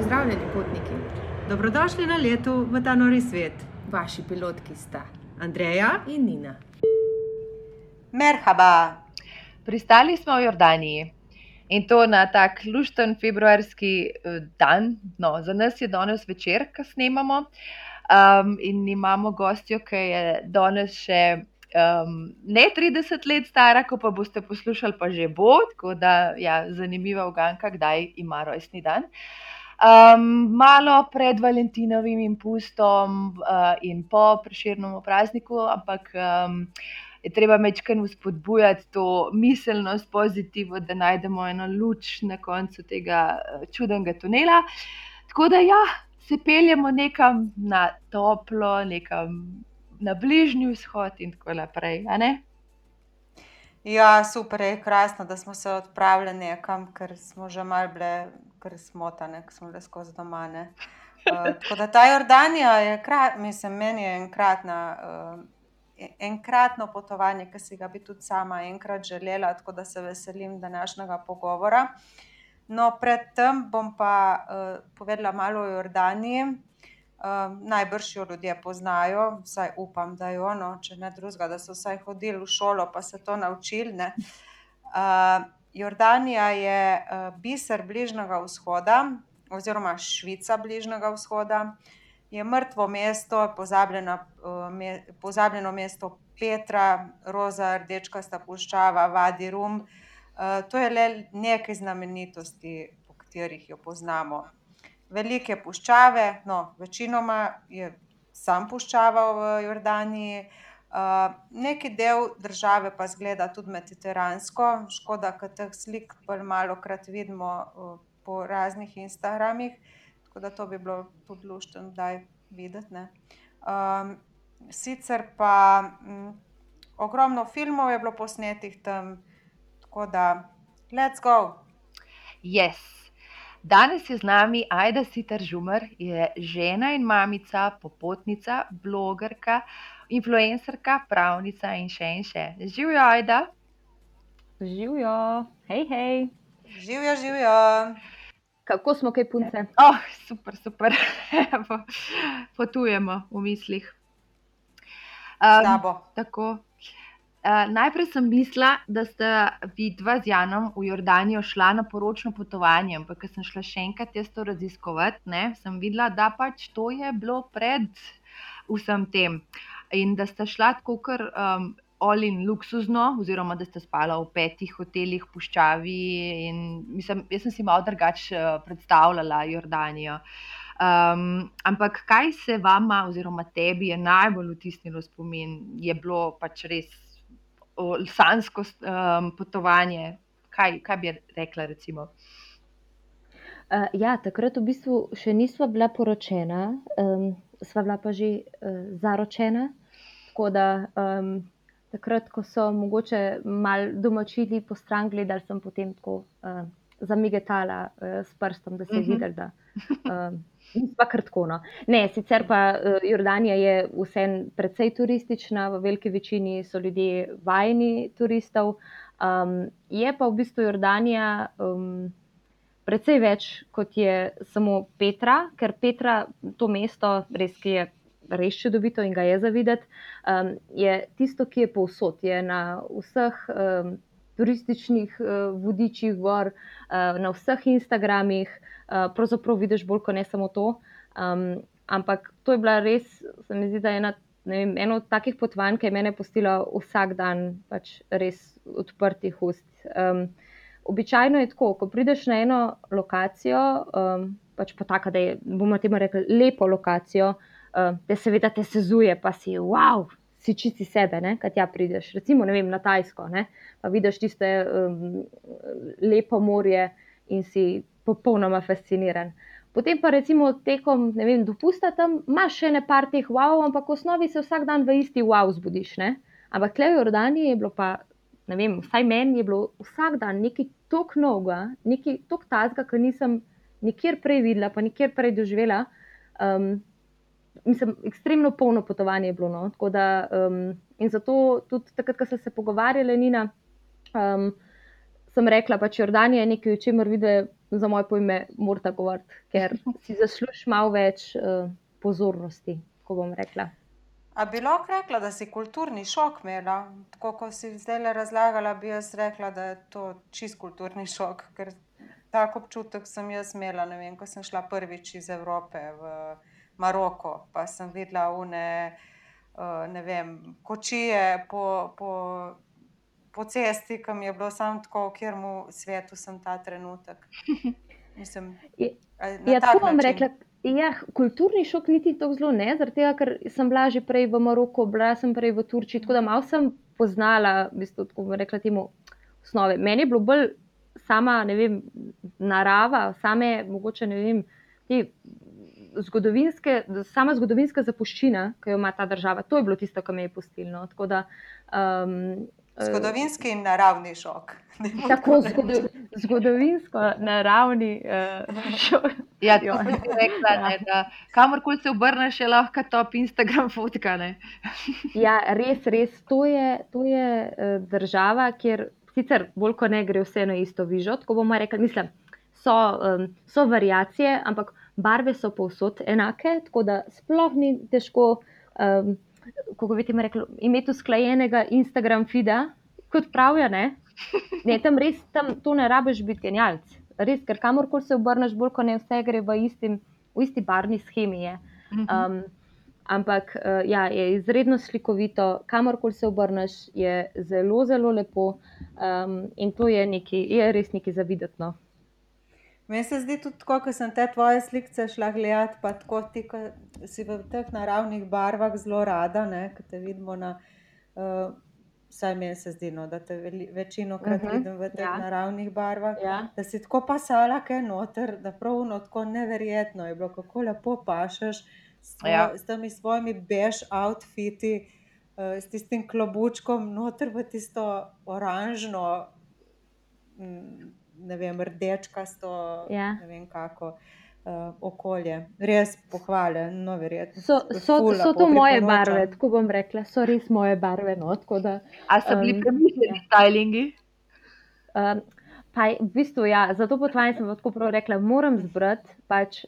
Pozdravljeni, potniki. Dobrodošli na letu v ta nori svet. Vaši pilotki sta Andreja in Nina. Merhaba. Pristali smo v Jordaniji in to na tak lušten februarski eh, dan. No, za nas je danes večer, ko snemamo. Um, in imamo gostjo, ki je danes še um, ne 30 let stara, ko pa boste poslušali, pa že bo. Tako da, ja, zanimiva uganka, kdaj ima rojstni dan. Um, malo pred Valentinovim impustom uh, in po preširnem prazniku, ampak um, je treba mečkaj spodbujati to miselnost, pozitivno, da najdemo eno luč na koncu tega uh, čudnega tunela. Tako da, ja, se peljemo nekam na toplo, nekam na bližnji vzhod in tako naprej. Ja, super, je krasno, da smo se odpravili nekam, ker smo že malo bile, ker smo tam, ker smo bile skozi doma. Uh, tako da ta Jordanija je, krat, mislim, meni je enkratna. Uh, Enkratno potovanje, ki si ga bi tudi sama enkrat želela, tako da se veselim današnjega pogovora. No, predtem bom pa uh, povedala malo o Jordaniji. Uh, najbrž jo ljudje poznajo, vsaj upam, da jo, no, če ne drugega, da so vsaj hodili v šolo, pa se to naučili. Uh, Jordanija je uh, biser Bližnjega vzhoda, oziroma Švica Bližnjega vzhoda, je mrtvo mesto, pozabljeno, me, pozabljeno mesto Petra, Roza, Rdečkasta puščava, Vadi Rum. To je le nekaj znamenitosti, po katerih jo poznamo. Velike puščave, no, večinoma je sam puščava v Jordaniji. Uh, neki del države pa zgleda tudi mediteransko, škoda, da teh slik malo krat vidimo uh, po raznih Instagramih, tako da to bi bilo tudi luštno, da je videti. Um, sicer pa m, ogromno filmov je bilo posnetih tam, tako da, let's go. Yes. Danes je z nami Aida Sitar Žumer, je žena in mamica, popotnica, blogerka, influencerka, pravnica in še in še. Živijo, Aida. Živijo, hej, hej. Živijo, živijo. Kako smo, kaj punce? Oh, super, super. Potujemo v mislih. Um, tako. Uh, najprej sem mislila, da sta vidva z Janom v Jordanijo šla na poročno potovanje, ampak ker sem šla še enkrat to raziskovati, ne, sem videla, da pač to je bilo pred vsem tem. In da sta šla tako, ker um, olin luksuzno, oziroma da ste spali v petih hotelih, puščavi. In, mislim, jaz sem si malo drugače uh, predstavljala Jordanijo. Um, ampak kaj se vama, oziroma tebi, je najbolj vtisnilo spomin, je bilo pač res sansko um, potovanje. Kaj, kaj bi rekla? Uh, ja, takrat v bistvu še nismo bila poročena, um, sva bila pa že uh, zaročena. Tako da um, takrat, ko so mogoče malo domačili po stran gledali, sem potem tako uh, zamigetala uh, s prstom, da se je uh mhm. -huh. videl, da uh, pa krtko. No. Ne, sicer pa uh, Jordanija je vse precej turistična, v veliki večini so ljudje vajeni turistov. Um, je pa v bistvu Jordanija. Um, Predvsej več kot je samo Petra, ker Petra, to mesto, res, ki je res čudovito in ga je zavideti, um, je tisto, ki je povsod, je na vseh um, turističnih uh, vodičih, gor, uh, na vseh Instagramih, uh, pravzaprav vidiš bolj kot ne samo to. Um, ampak to je bila res, se mi zdi, da je ena. Vem, eno od takih potovanj, ki je mene postilo vsak dan, pač res odprtih ust. Um, običajno je tako, ko prideš na eno lokacijo, um, pač pa tako, da je, bomo temu rekli, lepo lokacijo, uh, te seveda te sezuje, pa si, wow, si čisti sebe, kaj ti prideš. Recimo, ne vem, na Tajsko, ne? pa vidiš tiste um, lepo morje in si popolnoma fasciniran. Potem pa recimo tekom vem, dopusta tam imaš še ne par teh wow, ampak v osnovi se vsak dan v isti wow zbudiš. Ne? Ampak tle v Jordaniji je bilo pa, ne vem, vsaj meni je bilo vsak dan nekaj tok noga, nekaj tok tazga, ki nisem nikjer prej videla, pa nikjer prej doživela. Um, mislim, ekstremno polno potovanje je bilo. No? Da, um, in zato tudi takrat, ko sem se pogovarjala, Nina, um, sem rekla, da pač Jordanija je nekaj, o čemer vidi za moje pojme, morate govoriti, ker si zaslužiš malo več uh, pozornosti, ko bom rekla. A bi lahko rekla, da si kulturni šok imela? Tako kot si zdaj razlagala, bi jaz rekla, da je to čist kulturni šok. Ker tako občutek sem jaz imela, vem, ko sem šla prvič iz Evrope v Maroko, pa sem videla une, uh, ne vem, kočije po, po, po cesti, ki mi je bilo samo tako, kjer mu svetu sem ta trenutek. Mislim, Je- Ja, tak tako bom rekla. Ja, kulturni šok niti tako zelo ne, zaradi tega, ker sem bila že prej v Maroku, bila sem prej v Turčiji, tako da malo sem poznala, v bistvu, tako bom rekla, temu osnove. Meni je bilo bolj sama, ne vem, narava, same, mogoče ne vem, te zgodovinske, sama zgodovinska zapuščina, ki jo ima ta država. To je bilo tisto, kar me je pustilo. No. Tako da, um, Zgodovinski in naravni šok. Tako zgodo, zgodovinsko, naravni uh, šok. Ja, Jo. tako kot si rekla, ne, da kamorkoli se obrneš, je lahko top Instagram fotka. Ne? Ja, res, res. To je, to je eh, država, kjer sicer bolj kot ne gre vse na isto vižo. Tako bomo rekli, mislim, so, um, so variacije, ampak barve so povsod enake, tako da sploh ni težko, um, kako bi ti rekli, imeti usklajenega Instagram feeda, kot pravijo. Ne? Ne, tam res tam, to ne rabiš biti genialc. Res, ker kamorkoli se obrneš, bolj kot ne vse gre v, istim, v isti barvni schemi. Je. Um, ampak uh, ja, je izredno slikovito, kamorkoli se obrneš, je zelo, zelo lepo um, in to je, neki, je res nekaj zavidetno. Meni se zdi tudi tako, ko sem te tvoje slike šla gledati, pa tako ti, ko si v teh naravnih barvah zelo rada, ki te vidimo na. Uh, Vsaj meni se zdi, no, da te veli- večino krat uh Mhm, -huh, vidim v teh ja. naravnih barvah. Ja. Da si tako pasala, kaj noter, da pravno tako neverjetno je bilo, kako lepo pašeš s, tvo, Ja. ja. s temi svojimi bež outfiti, uh, s tistim klobučkom, noter v tisto oranžno, mm, ne vem, rdečkasto, Ja. ne vem kako. Uh, okolje, res pohvale, no, verjetno. So, so, so to moje barve, tako bom rekla, so res moje barve. No, tako da, A so bili Um, premišljeni stylingi? um, pa v bistvu, ja, za to potovanje sem tako prav rekla, moram zbrati. Pač,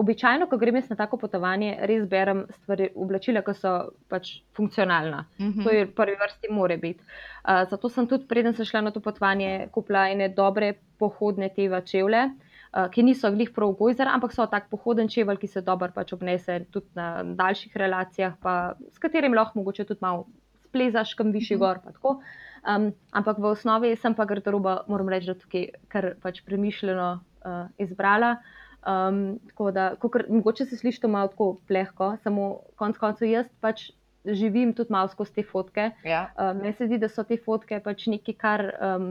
običajno, ko grem jaz na tako potovanje, res berem stvari, oblačila, ki so pač funkcionalna. Mhm. To je v prvi vrsti more biti. Uh, zato sem tudi, preden sem šla na to potovanje, kupila ene dobre pohodne teva čevlje, uh, ki niso glih prav gojzer, ampak so tak pohoden čevelj, ki se dobro pač obnese tudi na daljših relacijah, pa s katerim lahko mogoče tudi malo splezaš, kam višji Mhm. gor. pa tako. Um, ampak v osnovi sem pa garderoba, moram reči, da tukaj kar pač premišljeno uh, izbrala. Um, tako da, kakor, mogoče se sliši to malo tako plehko, samo konec koncev jaz pač živim tudi malo skozi te fotke. Ja. Uh, Meni se zdi, da so te fotke pač nekaj, kar um,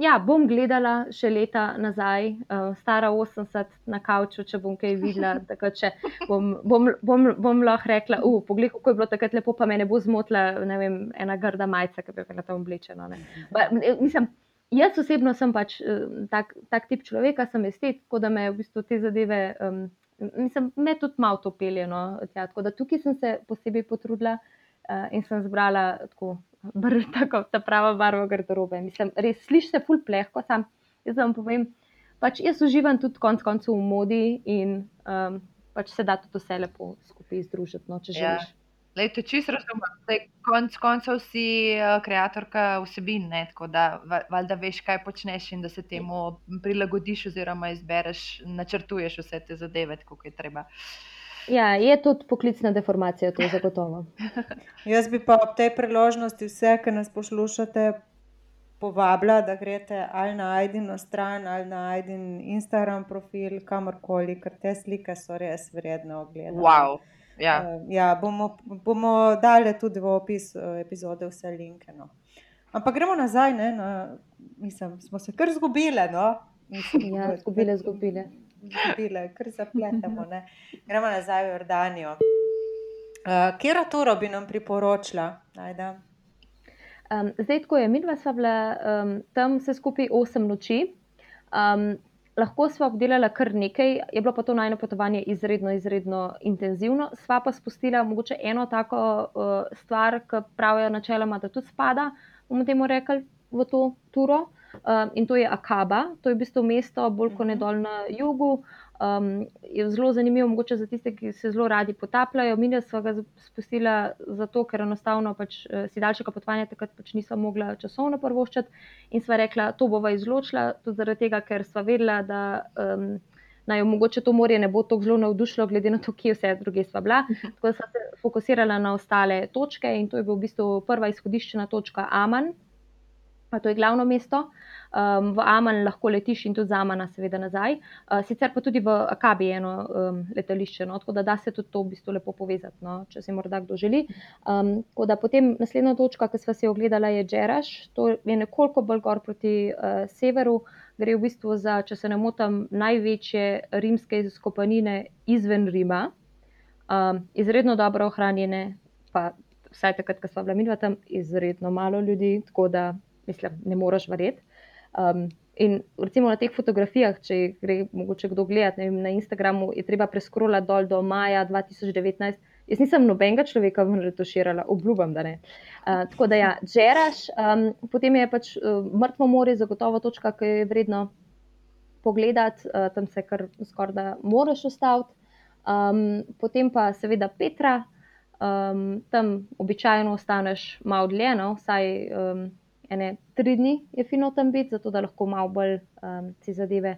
ja, bom gledala še leta nazaj, uh, stara 80 na kavču, če bom kaj videla. Takrat, če bom, bom, bom, bom lahko rekla, uh, poglej, kako je bilo takrat lepo, pa me ne bo zmotila ne vem, ena grda majica, ki bi imela tam e, mislim, jaz osebno sem pač eh, tak, tak tip človeka, sem estet, tako da me v bistvu te zadeve. Um, Mislim, me tudi malo to pelje. No, tja, tako da tukaj sem se posebej potrudila uh, in sem zbrala tako, br, tako ta prava barva garderobe. Mislim, res sliši se ful plehko, sam jaz vam povem, pač jaz uživam tudi konec koncev v modi in um, pač se da tudi vse lepo skupaj združiti, no, če Ja. Lej, to čisto razumem. Zdaj, konc koncev si uh, kreatorka vsebin, ne? tako da va- valjda veš, kaj počneš in da se temu prilagodiš oziroma izbereš, načrtuješ vse te zadeve, tako kot je treba. Ja, je tudi poklicna deformacija, to je zagotovo. Jaz bi pa ob tej priložnosti vse, ki nas poslušate, povabila, da greste ali na Aidino stran ali na Aidin Instagram profil, kamorkoli, ker te slike so res vredne ogleda. Wow. Ja. Uh, ja, bomo, bomo dali tudi v opis uh, epizode vse linke. No. Ampak gremo nazaj, ne, na, mislim, smo se kar zgubile. No. Mislim, Ja, zgubile, zgubile. Zgubile, kar zapletemo. Ne. Gremo nazaj v Jordanijo. Uh, Kera turo bi nam priporočila? Ajda. Um, zdaj, ko je midva sva bila um, tam vse skupaj 8 noči, um, lahko sva obdelala kar nekaj, je bilo pa to najno potovanje izredno, izredno intenzivno. Sva pa spustila mogoče eno tako uh, stvar, ki pravijo načeloma, da tudi spada, bomo temu rekli, v to turo. um, in to je Akaba, to je v bistvu mesto bolj kot ne dol na jugu. Um, je zelo zanimivo, mogoče za tiste, ki se zelo radi potapljajo. Mi smo ga spustili zato, ker enostavno pač, uh, si daljšega potovanja takrat pač nismo mogli časovno prvoščati. In sva rekla, to bova izločila, tudi zaradi tega, ker sva vedela, da um, naj jo mogoče to morje ne bo tako zelo navdušilo, glede na to, kje vse druge sva bila. Tako da sva se fokusirala na ostale točke in to je bil v bistvu prva izhodiščna točka Aman, to je glavno mesto. Um, v Aman lahko letiš in tudi za Amana, seveda nazaj. Uh, sicer pa tudi v Akabi je eno um, letališče, no? tako da da se tudi to v bistvu lepo povezati, no? če se morda kdo želi. Um, potem naslednja točka, ki smo si jo ogledali, je Džeraš. To je nekoliko bolj gor proti uh, severu. Gre v bistvu za, če se ne motim, največje rimske izkopanine izven Rima, um, izredno dobro ohranjene, pa vsaj takrat, ko smo bili tam, izredno malo ljudi, tako da mislim, ne moreš verjeti. Um, in recimo na teh fotografijah, če gre mogoče kdo gledati vem, na Instagramu, je treba preskrolati dol do maja 2019. Jaz nisem nobenega človeka v retuširala, obljubim, da ne. Uh, tako da, ja, Džeraš, um, potem je pač uh, mrtvo more, zagotovo točka, ki je vredno pogledati, uh, tam se kar skoraj da moraš ustaviti. Um, potem pa seveda Petra, um, tam običajno ostaneš malo dlje, no, vsaj. Um, ene tri dni je fino tam biti, zato da lahko malo bolj um, si zadeve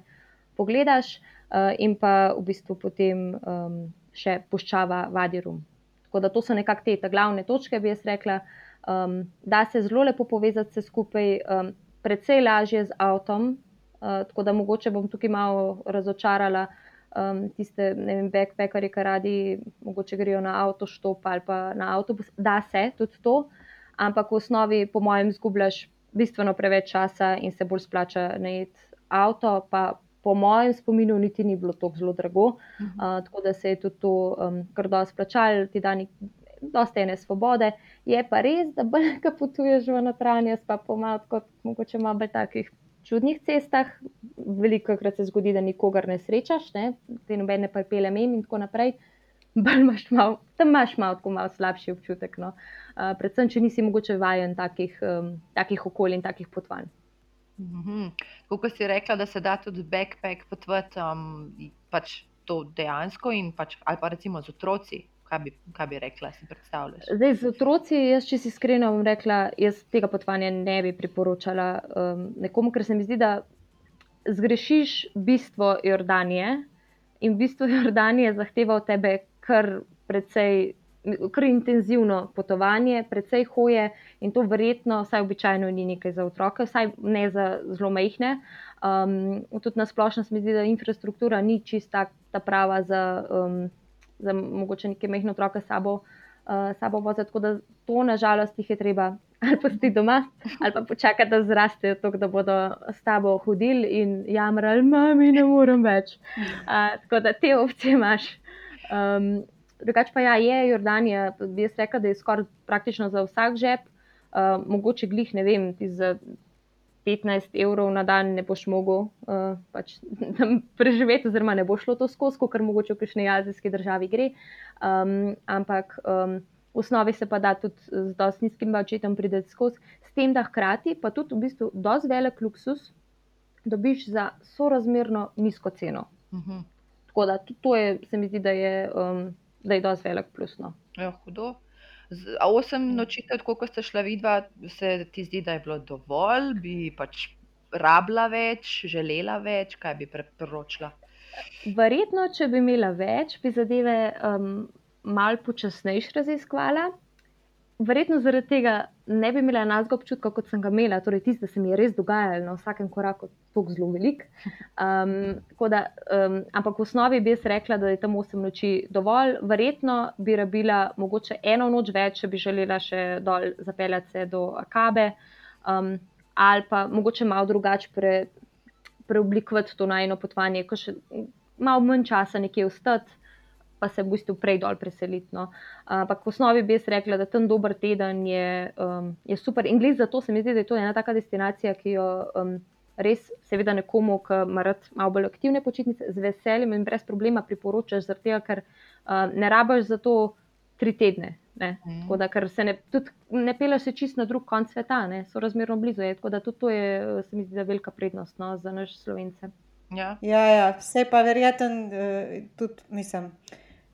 pogledaš, uh, in pa v bistvu potem um, še puščava Vadirum. Tako da to so nekako te glavne točke, bi jaz rekla. Um, da se zelo lepo povezati vse skupaj, um, predvsej lažje z avtom. Uh, tako da mogoče bom tukaj malo razočarala um, tiste, ne vem, backpackerje, ki radi, mogoče grejo na avtoštop ali pa na avtobus. Da se tudi to, ampak v osnovi, po mojem, izgubljaš bistveno preveč časa in se bolj splača najeti avto. Pa po mojem spominu, niti ni bilo tako zelo drago, uh -huh. uh, tako da se je tudi to um, kar dosti splačalo, ti dani. Dosta ene svobode, je pa res, da bolj, ko potuješ v notranjost, pa pomaga kot mogoče malo bolj takih čudnih cestah. Veliko krat se zgodi, da nikogar ne srečaš, ne? te nobene pa pele mem in tako naprej. Uh, imaš mal, tam imaš malo mal slabši občutek. No. Uh, predvsem, če nisi mogoče vajen takih, um, takih okolij in takih potovanj. -hmm. Kako si rekla, da se da tudi backpack potvati, um, pač to dejansko in pač, ali pa recimo z otroci. Kaj bi, kaj bi rekla, si predstavljaš? Zdaj, z otroci, jaz, če si iskrena, bom rekla, jaz tega potovanja ne bi priporočala um, nekomu, ker se mi zdi, da zgrešiš bistvo Jordanije in bistvo Jordanije zahteva od tebe kar precej. Kar intenzivno potovanje, precej hoje in to verjetno, vsaj običajno, ni nekaj za otroke, vsaj ne za zelo majhne. Um, tudi na splošno se mi zdi, da infrastruktura ni čista ta prava za, um, za mogoče neke majhne otroke sabo, uh, sabo voziti. Tako da to, nažalost, jih je treba ali pustiti doma, ali pa počakati, da zrastejo, tako da bodo s tabo hodili in jamrali, mami, ne morem več. Uh, tako da te opcije imaš. Um, drugač pa ja, je Jordanija, bi jaz rekel, da je skoraj praktično za vsak žep, uh, mogoče glih, ne vem, ti za 15 evrov na dan ne boš mogel uh, pač preživeti, oziroma ne bo šlo to skozi, ker mogoče v kakšni azijski državi gre. Um, ampak um, v osnovi se pa da tudi z dosti nizkim budžetom prideti skozi, s tem, da hkrati pa tudi v bistvu dosti velik luksus dobiš za sorazmerno nizko ceno. Uh mhm. -huh. Tako da to je, se mi zdi, da je, um, da je dosti velik plus. No. Ja, hudo. Z, a osem nočitev, kot ste šla vidva, se ti zdi, da je bilo dovolj, bi pač rabila več, želela več, kaj bi priporočila? Verjetno, če bi imela več, bi zadeve um, malo počasnejše raziskvala verjetno zaradi tega ne bi imela enakega občutka, kot sem ga imela, torej tisto, da se mi je res dogajalo na vsakem koraku, tako zelo velik. Um, da, um, ampak v osnovi bi jaz rekla, da je tam 8 noči dovolj, verjetno bi rabila mogoče eno noč več, če bi želela še dol zapeljati se do Akabe, um, ali pa mogoče malo drugače pre, preoblikovati to najno potovanje, ko še malo manj časa nekje ostati pa se v bistvu prej dol preseliti. No. Ampak v osnovi bi jaz rekla, da ten dober teden je, um, je super. In glede za to se mi zdi, da je to ena taka destinacija, ki jo um, res, seveda, nekomu, ki ima rad malo bolj aktivne počitnice, z veseljem in brez problema priporočaš, tega, ker um, ne rabaš za to tri tedne. Ne. Mhm. Tako da, ker se ne, tudi ne peleš se čist na drug konc sveta, ne, so razmerno blizu. Je, tako da tudi to je, se mi zdi, da velika prednost no, za naše slovence. Ja. Ja, ja, vse pa verjeten, eh, tudi mislim.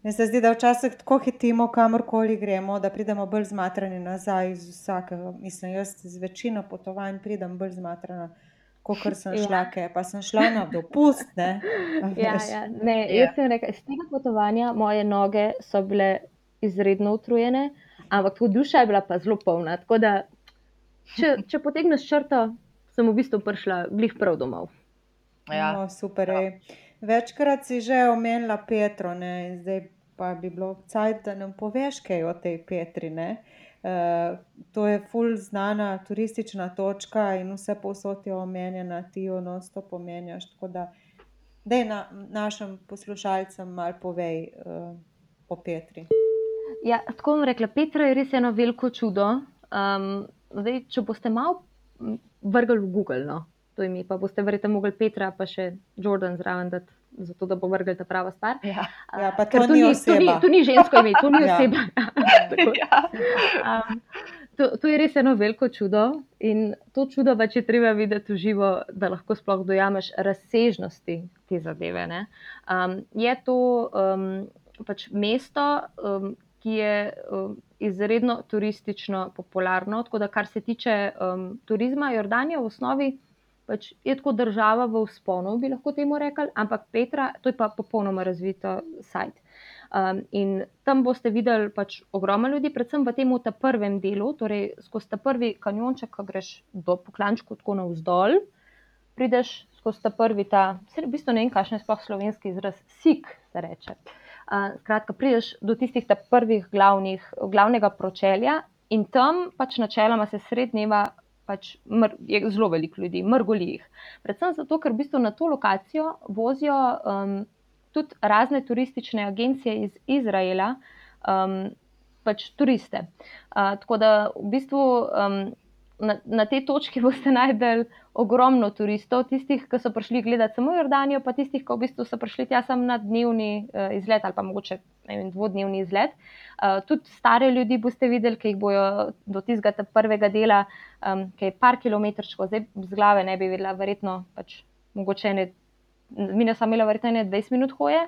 Meni se zdi, da včasih tako hitimo, kamorkoli gremo, da pridemo bolj zmatrani nazaj iz vsakega. Mislim, jaz z večino potovanj pridem bolj zmatrana, kot sem šla, ja. pa sem šla na dopust. Ne, Ja, ja. Ne, Ja. jaz sem rekla, iz tega potovanja moje noge so bile izredno utrujene, ampak tudi duša je bila pa zelo polna. Tako da, če, če potegneš črto, sem v bistvu prišla glih prav domov. Ja. No, super. Ja. Večkrat si že omenila Petro, ne, in zdaj pa bi bilo cajt, da nam poveš kaj o tej Petri. Ne. Uh, to je ful znana turistična točka in vse povsod je omenjena, ti jo non-stop omenjaš. Tako da, da na, našim poslušalcem malo povej uh, o Petri. Ja, tako bom rekla, Petra je res eno veliko čudo. Um, zdaj, če boste malo vrgli v Google, no, to ime, pa boste verjetno mogli Petra, pa še Jordan zraven, dati, zato da bo vrgli ta prava stvar. Ja. Ja, pa Ker to ni to, ni, to ni žensko ime, to ni Ja. oseba. Ja. Um, to, to je res eno veliko čudo in to čudo pač je treba videti v živo, da lahko sploh dojameš razsežnosti te zadeve. ne. Um, je to um, pač mesto, um, ki je um, izredno turistično popularno. Tako da, kar se tiče um, turizma, Jordanija v osnovi pač je tako država v vzponu, bi lahko temu rekli, ampak Petra, to je pa popolnoma razvito sajt. Um, in tam boste videli pač ogromno ljudi, predvsem v tem prvem delu, torej skozi ta prvi kanjonček, ko greš do poklančka tako navzdol, prideš skozi ta prvi ta, v bistvu ne vem, kakšen je sploh slovenski izraz, sik se reče. Uh, skratka, prideš do tistih prvih glavnih, glavnega pročelja in tam pač načeloma se srednjeva. Pač mr, je zelo veliko ljudi, mrgoli jih. Predvsem zato, ker v bistvu na to lokacijo vozijo um, tudi razne turistične agencije iz Izraela, um, pač turiste. Uh, tako da v bistvu um, na, na tej točki boste najdel ogromno turistov, tistih, ki so prišli gledati samo Jordanijo, pa tistih, ki v bistvu so prišli tja samo na dnevni uh, izlet ali pa mogoče vem, dvodnevni izlet. Uh, tudi stare ljudi boste videli, ki jih bojo do tistega prvega dela, um, ki je par kilometrčkov, zdaj z glave ne bi vedela, verjetno pač mogoče ne. Mi smo imeli verjetno ne 20 minut hoje,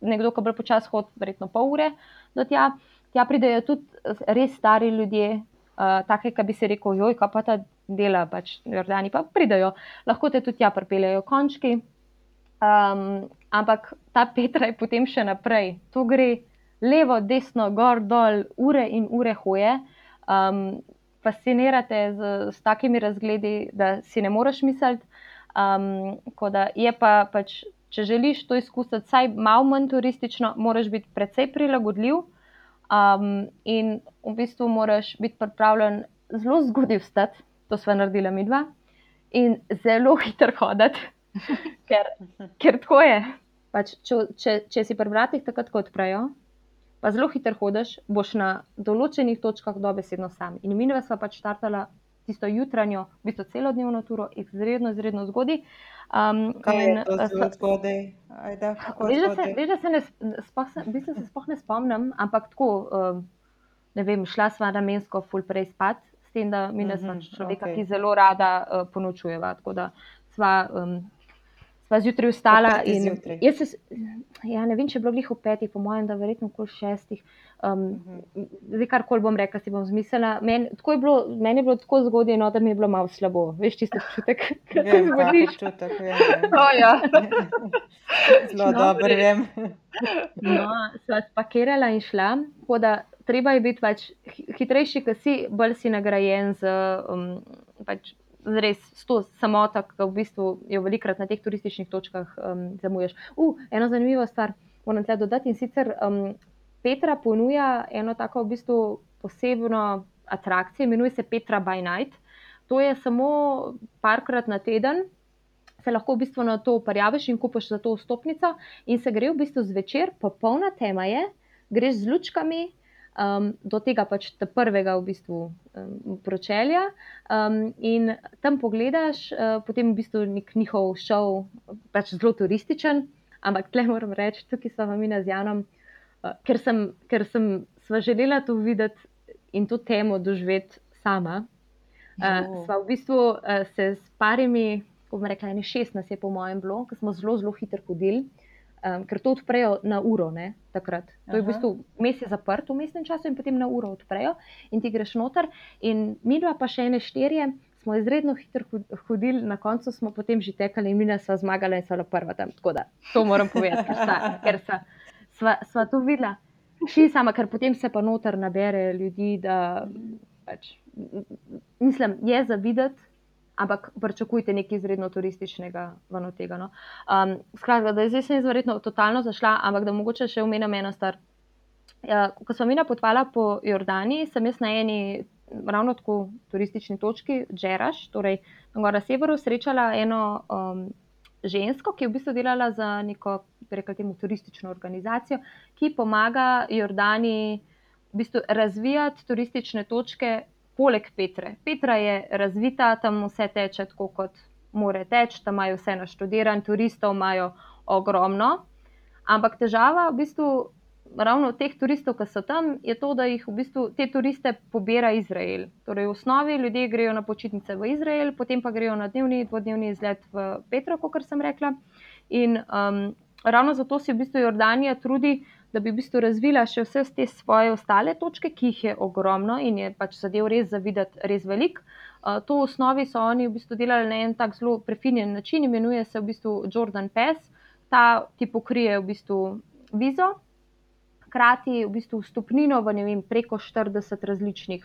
nekdo, ki bolj počasi hodi, verjetno pol ure do tja. Tja pridejo tudi res stari ljudje, uh, take, ki bi si rekel, joj, kaj pa ta dela, pač Jordani pa pridejo, lahko te tudi tja pripeljejo končki. Um, ampak ta Petra je potem še naprej. To gre levo, desno, gor, dol, ure in ure hoje. Um, fascinirate z, z takimi razgledi, da si ne moreš misliti. Um, da je pa pač, če želiš to izkusiti, vsaj malo manj turistično, moraš biti precej prilagodljiv. Um, in v bistvu moraš biti pripravljen zelo zgodaj vstati, to smo naredili mi dva, in zelo hitro hoditi, ker, ker tako je. Pač, če, če, če si pri vratih takrat, ko odprejo, pa zelo hitro hodiš, boš na določenih točkah dobesedno sam. In mi dva sva pač štartala tisto jutranjo, v bistvu celodnevno turo, izredno, izredno zgodaj. Um, Kaj je in, to eh, zelo zgodaj? Veš, da se, veš, da se ne, sp- sploh, se, v bistvu se sploh ne spomnim, ampak tako, um, ne vem, šla sva namensko ful prej spat, s tem, da mi ne Mhm, smo človeka, okej. ki zelo rada uh, ponočujeva. Tako da sva, um, sva zjutraj vstala zjutraj. se, ja, ne vem, če je bilo glih ob petih, po mojem, da verjetno okoli šestih. Um, Mhm. Zdaj, kar koli bom rekla, si bom zmislila. Meni je bilo, meni je bilo tako zgodaj, no, da mi je bilo malo slabo. Veš, tisti občutek, ki se zbudiš. občutek, vem, vem. O, ja. Zelo No, dobro vem. No, sva spakirala in šla. Da treba je biti pač hi- hitrejši, ker si, bolj si nagrajen z, um, pač, z res s to samoto, ki v bistvu jo velikrat na teh turističnih točkah um, zamujaš. Uh, eno zanimivo stvar moram tle dodati in sicer um, Petra ponuja eno tako v bistvu posebno atrakcijo, imenuje se Petra by Night. To je samo parkrat na teden, se lahko v bistvu na to uparjaviš in kupiš za to vstopnico, in se gre v bistvu zvečer, popolna tema je, greš z lučkami um, do tega pač te prvega v bistvu um, pročelja um, in tam pogledaš, uh, potem v bistvu nek njihov šov, pač zelo turističen, ampak tle moram reči, tukaj smo mi z Janom, uh, ker sem, ker sem sva želela to videti in to temo doživeti sama. Uh, sva v bistvu uh, se s parimi, ko bomo rekli, ene šest nas je po mojem bilo, ker smo zelo, zelo hitro hodili, um, ker to odprejo na uro, ne, takrat. To je v Aha. bistvu mes je zaprt v mestnem času in potem na uro odprejo in ti greš noter. In mi dva pa še ene štirje. Smo izredno hitro hod- hodili, na koncu smo potem že tekali in mi smo zmagali in so bila prva tam. Tako da to moram povedati, ker, sta, ker sva, sva, sva to videla. Še sama, ker potem se pa noter nabere ljudi, da pač, mislim, je za videti, ampak pričakujte nekaj izredno turističnega ven od tega. No. Um, skratka, da zdaj sem jaz verjetno totalno zašla, ampak da mogoče še omenim eno stvar. Ja, ko smo mi napotovali po Jordaniji, sem jaz na eni ravno tako turistični točki, Džeraš, torej na severu, srečala eno um, žensko, ki je v bistvu delala za neko bi rekla temu, turistično organizacijo, ki pomaga Jordaniji v bistvu razvijati turistične točke poleg Petre. Petra je razvita, tam vse teče tako, kot more teči, tam imajo vse naštudiran, turistov imajo ogromno. Ampak težava v bistvu ravno teh turistov, ki so tam, je to, da jih v bistvu te turiste pobira Izrael. Torej, v osnovi ljudje grejo na počitnice v Izrael, potem pa grejo na dnevni, dvodnevni izlet v Petro, kot sem rekla. In um, ravno zato se v bistvu Jordanija trudi, da bi v bistvu razvila še vse te svoje ostale točke, ki jih je ogromno in je pač zadev res zavidati, res velik. Uh, to v osnovi so oni v bistvu delali na en tak zelo prefinjen način, imenuje se v bistvu Jordan Pass. Ta ti pokrije v bistvu vizo, hkrati v bistvu vstopnino v vem, preko 40 različnih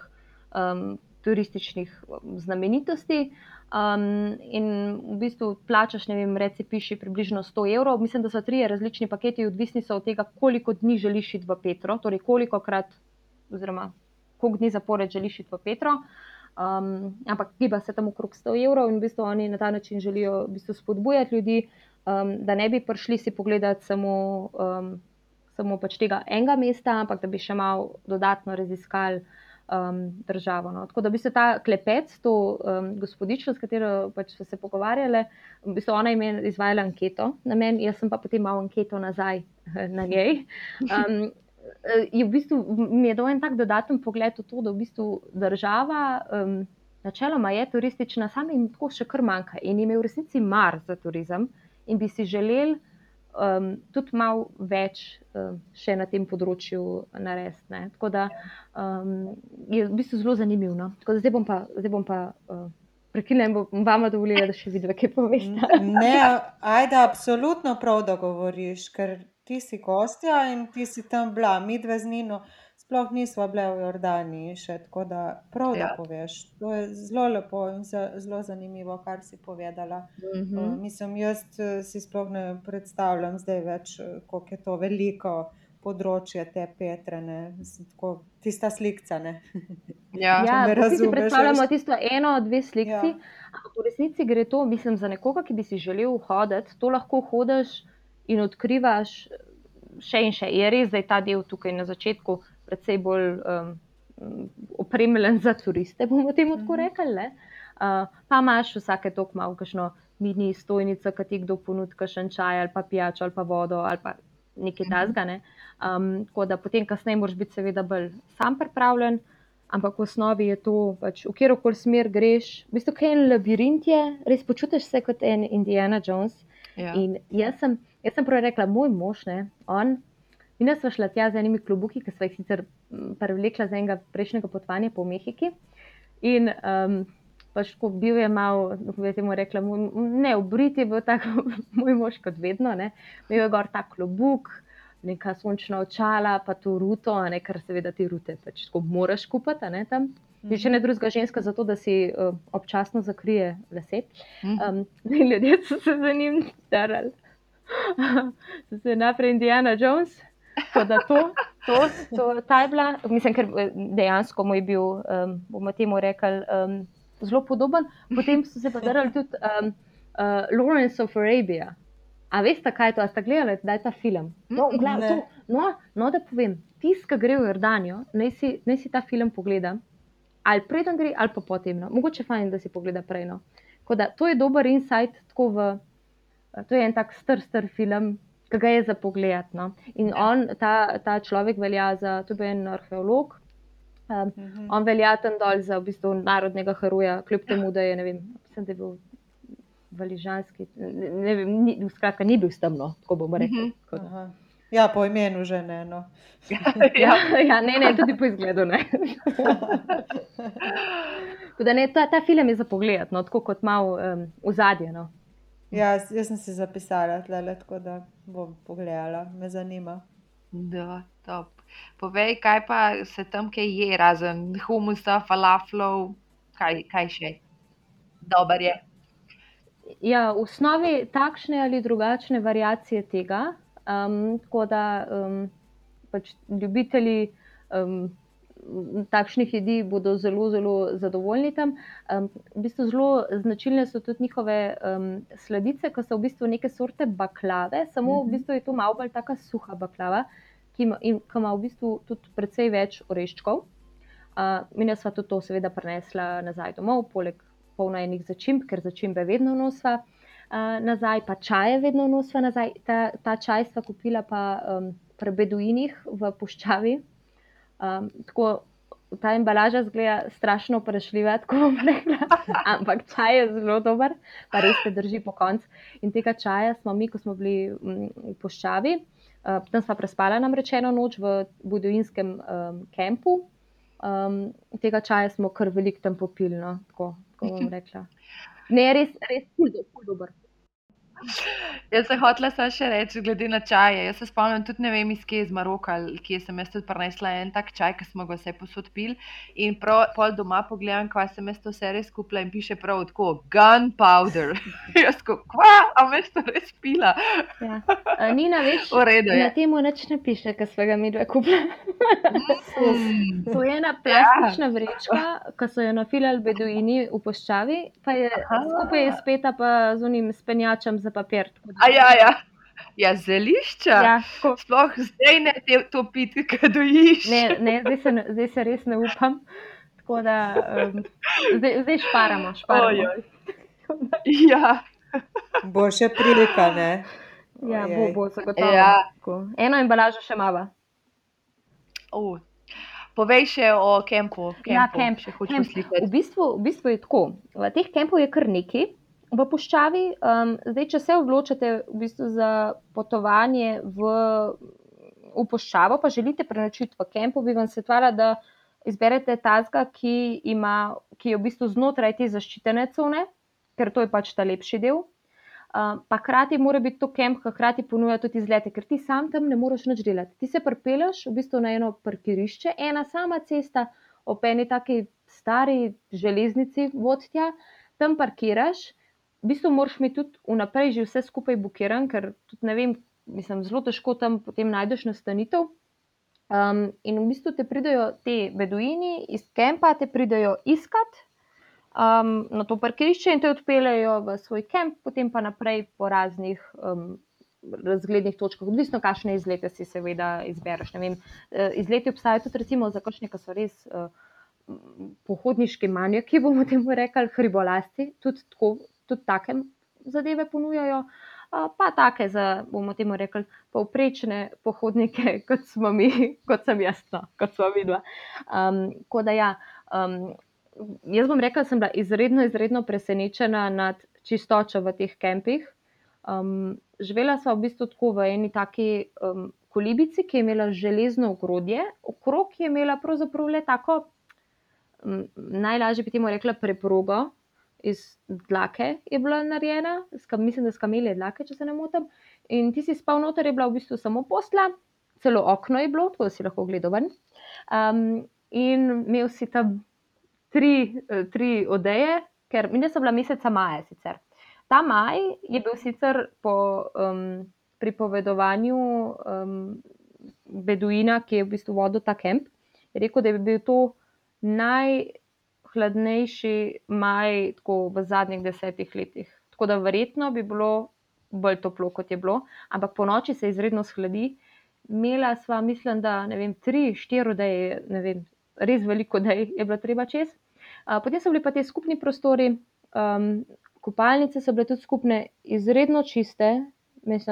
um, turističnih um, znamenitosti. Um, in v bistvu plačaš, ne vem, reci, piši približno 100 evrov. Mislim, da so trije različni paketi, odvisni so od tega, koliko dni želiš iti v Petro, torej koliko krat, oziroma koliko dni zapored želiš iti v Petro. Um, ampak giba se tam okrog 100 evrov in v bistvu oni na ta način želijo v bistvu spodbujati ljudi, um, da ne bi prišli si pogledati samo, um, samo pač tega enega mesta, ampak da bi še malo dodatno raziskali um, državo. No. Tako da bi se ta klepet, to um, gospodičo, s katero pač so se pogovarjali, v bistvu ona je izvajala anketo na meni, jaz sem pa potem malo anketo nazaj na njej. Um, je v bistvu mi je dal en tak dodaten pogled v to, da v bistvu država. Um, Načeloma je turistična, samo jim tako še kar manjka in jim je v resnici mar za turizem, in bi si želeli um, tudi malo več um, še na tem področju narediti. Tako da um, je v bistvu zelo zanimivo. No? Tako da Zdaj bom pa, zdaj bom pa uh, prekinila in bom vama dovolila, da še vidva, kaj poveste. Ne, ajde, absolutno prav, da govoriš, ker ti si gostja in ti si tam bila, mi dve z Nino. Sploh nismo bile v Jordaniji še, tako da prav, da Ja. poveš. To je zelo lepo in zelo zanimivo, kar si povedala. Uh, Mhm. mislim, jaz eh, si sploh ne predstavljam zdaj več, eh, koliko je to veliko področje te Petrene, tako, tista slikca. Ne? Ja, Ja, me vsi si razumeš, predstavljamo tisto eno, dve slikci, Ja. ampak v resnici gre to, mislim, za nekoga, ki bi si želel hoditi, to lahko hodiš in odkrivaš še in še. Je res, da je ta del tukaj na začetku precej bolj um, opremljen za turiste, bomo temu tako Mhm. rekli. ne. Uh, pa imaš vsake tok malo, kakšno mini stojnico, ki ti kdo ponudi, kakšen čaj ali pa pijačo ali pa vodo ali pa nekaj Mhm. tasga. Ne. Um, tako da potem kasneje moraš biti seveda bolj sam pripravljen. Ampak v osnovi je to, pač, v katero koli smer greš. V bistvu, kaj en labirint je, res počutiš se kot en Indiana Jones. ja. In jaz sem, jaz sem prav rekla, moj mož, ne, on. Mi smo šli tja z enimi klubuki, ki smo jih sicer privlekla z enega prejšnjega potovanja po Mehiki. In um, pač, ko bil je mal, kako bi temu rekla, ne, obrit je bil tako moj mož kot vedno. Ne. Imel je gor ta klobuk, neka sončna očala, pa to ruto, ne, kar seveda ti rute pač tako moraš kupiti, ne tam. Ti še ne drugega ženska, zato da si uh, občasno zakrije lase. Um, in ljudje so se za njim starali. so se najprej Indiana Jones, to, to, to ta je bila, mislim, ker eh, dejansko mu je bil, um, bomo temu rekli, um, zelo podoben. Potem so se pa zarali tudi um, uh, Lawrence of Arabia. A veste, kaj je to? A ste gledali, da je ta film? No, glav, Ne. to, no, no, da povem, tisti, ki gre v Jordanijo, naj si, naj si ta film pogleda. Ali preden gre, ali pa potem. No. Mogoče fajn, da si pogleda prej. No. Da, to je dober insight. tako V, to je en tak star, star film, ki ga je za pogled. No. In on, ta, ta človek velja za, to je en arheolog. Um, Mhm. on velja tam dol za v bistvu narodnega heroja, kljub temu, da je, ne vem, mislim, da je bil valižanski, ne, ne vem, ni, skratka, ni bil stemno, tako bomo rekli. Mhm. Tako da- Aha. Ja, po imenu že ne. No. Ja, ja, ne, ne, tudi po izgledu ne. Da ne, ta, ta film je za pogled, no, tako kot malo um, ozadje. No. Ja, jaz sem si zapisala, tlele, tako da bom pogledala, me zanima. Da, top. Povej, kaj pa se tam kaj je, razen humusa, falaflov, kaj, kaj še? Dober je. Ja, v osnovi takšne ali drugačne variacije tega, um, tako da um, pač ljubitelji um, takšnih jedi bodo zelo, zelo zadovoljni tam. Um, v bistvu zelo značilne so tudi njihove um, sladice, ki so v bistvu neke sorte baklave, samo v Mhm. bistvu je to malo bolj taka suha baklava, ki ima, in, ki ima v bistvu tudi precej več oreščkov. Uh, mi smo tudi to seveda prenesla nazaj domov, poleg polno enih začimb, ker začimbe vedno nosva uh, nazaj, pa čaje vedno nosva nazaj. Ta, ta čaj sva kupila pa um, pri beduinih v puščavi. Um, tako ta embalaža zgleda strašno vprašljiva, tako bom rekla, ampak čaj je zelo dober, pa res te drži po koncu. In tega čaja smo mi, ko smo bili mm, v puščavi, uh, tam sva prespala namreč eno noč v beduinskem um, kampu. Um, tega čaja smo kar veliko tam popili, no, tako, tako bom rekla. Ne, res, res, ful, ful dober. Jaz sem hotela samo še reči, glede na čaje. Jaz se spomnim tudi ne vem, iz kje iz Maroka, kje sem jaz tudi prinesla en tak čaj, ki smo ga vse posod pili. In prav pol doma pogledam, kaj sem jaz to vse res kupila in piše prav tako, gunpowder. jaz ko, kva, a me to res pila. Ja. A, Nina, veš, je. na tem nič ne piše, ker smo ga mi dve kupili. Mm. To je ena plastična vrečka, ki so jo nafilali beduini v poščavi, pa je Aha. skupaj je speta pa z unim spenjačem za papir. da- ja, ja. Ja, zelišča. Ja, tako. Sploh zdaj ne te to piti, kaj dojiš. Ne, ne, zdaj, se, ne- zdaj se res ne upam. Tako da um, zdaj, zdaj šparamo. šparamo. Ojoj. Ja. Bo še prilika, ne? Ja, bo, Ojej. bo, zagotovo. Ja. Tako. Eno embalažo še mava. Uh. Povej še o kempu. Ja, kempu, kemp, Še hočem kemp. V slišati. bistvu, v bistvu je tako. V teh kempov je kar nekaj v puščavi. Um, zdaj, če se odločite v bistvu za potovanje v, v puščavo, pa želite prenočiti v kempu, bi vam svetovala, da izberete tazga, ki, ima, ki je v bistvu znotraj te zaščitene cone, ker to je pač ta lepši del. Uh, pa hkrati mora biti to kemp, ki hkrati ponuja tudi izlete, ker ti sam tam ne moreš nič delati. Ti se pripeleš v bistvu na eno parkirišče, ena sama cesta, ob eni taki stari železnici vodja, tam parkiraš, v bistvu moraš mi tudi vnaprej že vse skupaj bukiran, ker tudi ne vem, mislim, zelo težko tam potem najdeš nastanitev. Um, in v bistvu te pridejo te beduini iz kempa, te pridejo iskat um, na to parkirišče in te odpeljejo v svoj kemp, potem pa naprej po raznih um, razglednih točkah, odvisno, kakšne izlete si seveda izbereš. Ne Vem, eh, izleti obstajajo tudi recimo za kakšne, ki so res. Uh, Pohodniški manjaki, bomo temu rekli, hribolasti, tudi, tako, tudi take zadeve ponujajo, pa take za, bomo temu rekli, povprečne pohodnike, kot smo mi, kot sem jaz, no, kot smo vidva. Um, tako da ja, um, jaz bom rekla, da sem bila izredno, izredno presenečena nad čistočo v teh kempih. Um, živela sva v bistvu tako v eni taki um, kolibici, ki je imela železno ogrodje, okrog je imela pravzaprav le tako, um, najlažje bi temu rekla, preprogo. Iz dlake je bila narejena, mislim, da s kamelje dlake, če se ne motim. In ti si spal noter, je bila v bistvu samo posla, celo okno je bilo, tako da si lahko gledal ven. Um, in imel si tam tri, eh, tri odeje, ker mi sem bila meseca maja sicer. Ta maj je bil sicer po um, pripovedovanju um, Beduina, ki je v bistvu vodil ta kemp, rekel, da je bil to najhladnejši maj v zadnjih desetih letih. Tako da verjetno bi bilo bolj toplo, kot je bilo, ampak po noči se izredno shladi. Imela sva, mislim, da ne vem, tri, štiri odeje, ne vem, res veliko odej je bilo treba čez. Potem so bili pa ti skupni prostori, um, kopalnice so bile tudi skupne, izredno čiste,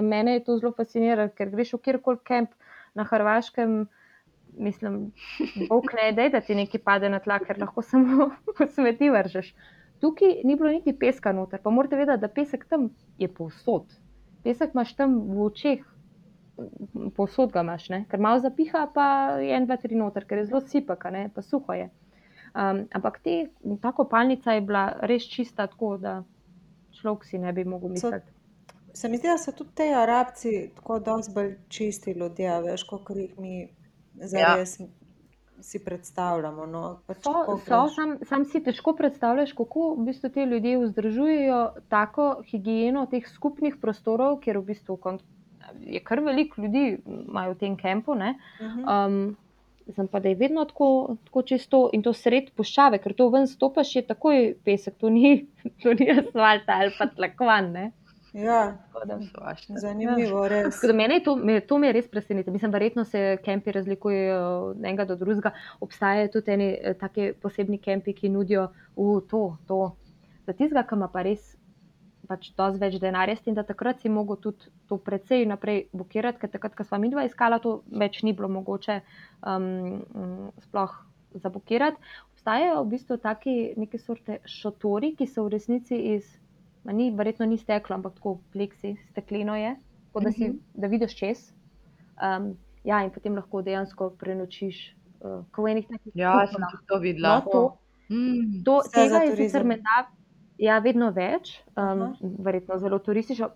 mene je to zelo fasciniralo, ker greš v kjerkoli kamp na Hrvaškem. Mislim, bog ne da, da ti nekaj pade na tla, ker lahko samo smeti vržeš. Tukaj ni bilo niti peska noter, pa morate vedeti, da pesek tam je povsod. Pesek imaš tam v očeh, povsod ga imaš, ne? ker malo zapiha, pa je en, dva, tri noter, ker je zelo sipaka, ne? pa suho je. Um, ampak te, ta kopalnica je bila res čista, tako da človek si ne bi mogel misliti. Se mi zdi, da so tudi te arabci tako dosti bolj čisti ljudje, veš, kot jih mi zares si predstavljamo. No. Pač So, so sam, sam si težko predstavljaš, kako v bistvu ti ljudje vzdržujejo tako higieno teh skupnih prostorov, ker v bistvu je kar veliko ljudi imajo v tem kampu. Ne? Mhm. Um, Znam pa, da je vedno tako, tako čisto in to sred puščave, ker to ven stopaš, je takoj pesek, to ni, to ni asfalt ali pa tlakvan. Ne? Ja, Svašta. zanimivo, res. Tako da mene je to, me, to me res presenetilo. Mislim, verjetno se kampi razlikujejo od enega do drugega. Obstajajo tudi eni eh, taki posebni kampi, ki nudijo v to, to. Za tistega, ki ima pa res pač dosti več denarja, tem, da takrat si mogel tudi to precej naprej blokirati, ker takrat, ko smo mi dva iskala, to več ni bilo mogoče um, mm, sploh zablokirati. Obstajajo v bistvu taki neke sorte šotori, ki so v resnici iz, ni, verjetno ni steklo, ampak tako pleksi, stekleno je, tako da, si, da vidiš čez. Um, ja, in potem lahko dejansko prenočiš, uh, kot v enih takih Ja, sem to videla. No, to, Mm. to, tega je sicer menda ja, vedno več, um, Aha. verjetno zelo turistično.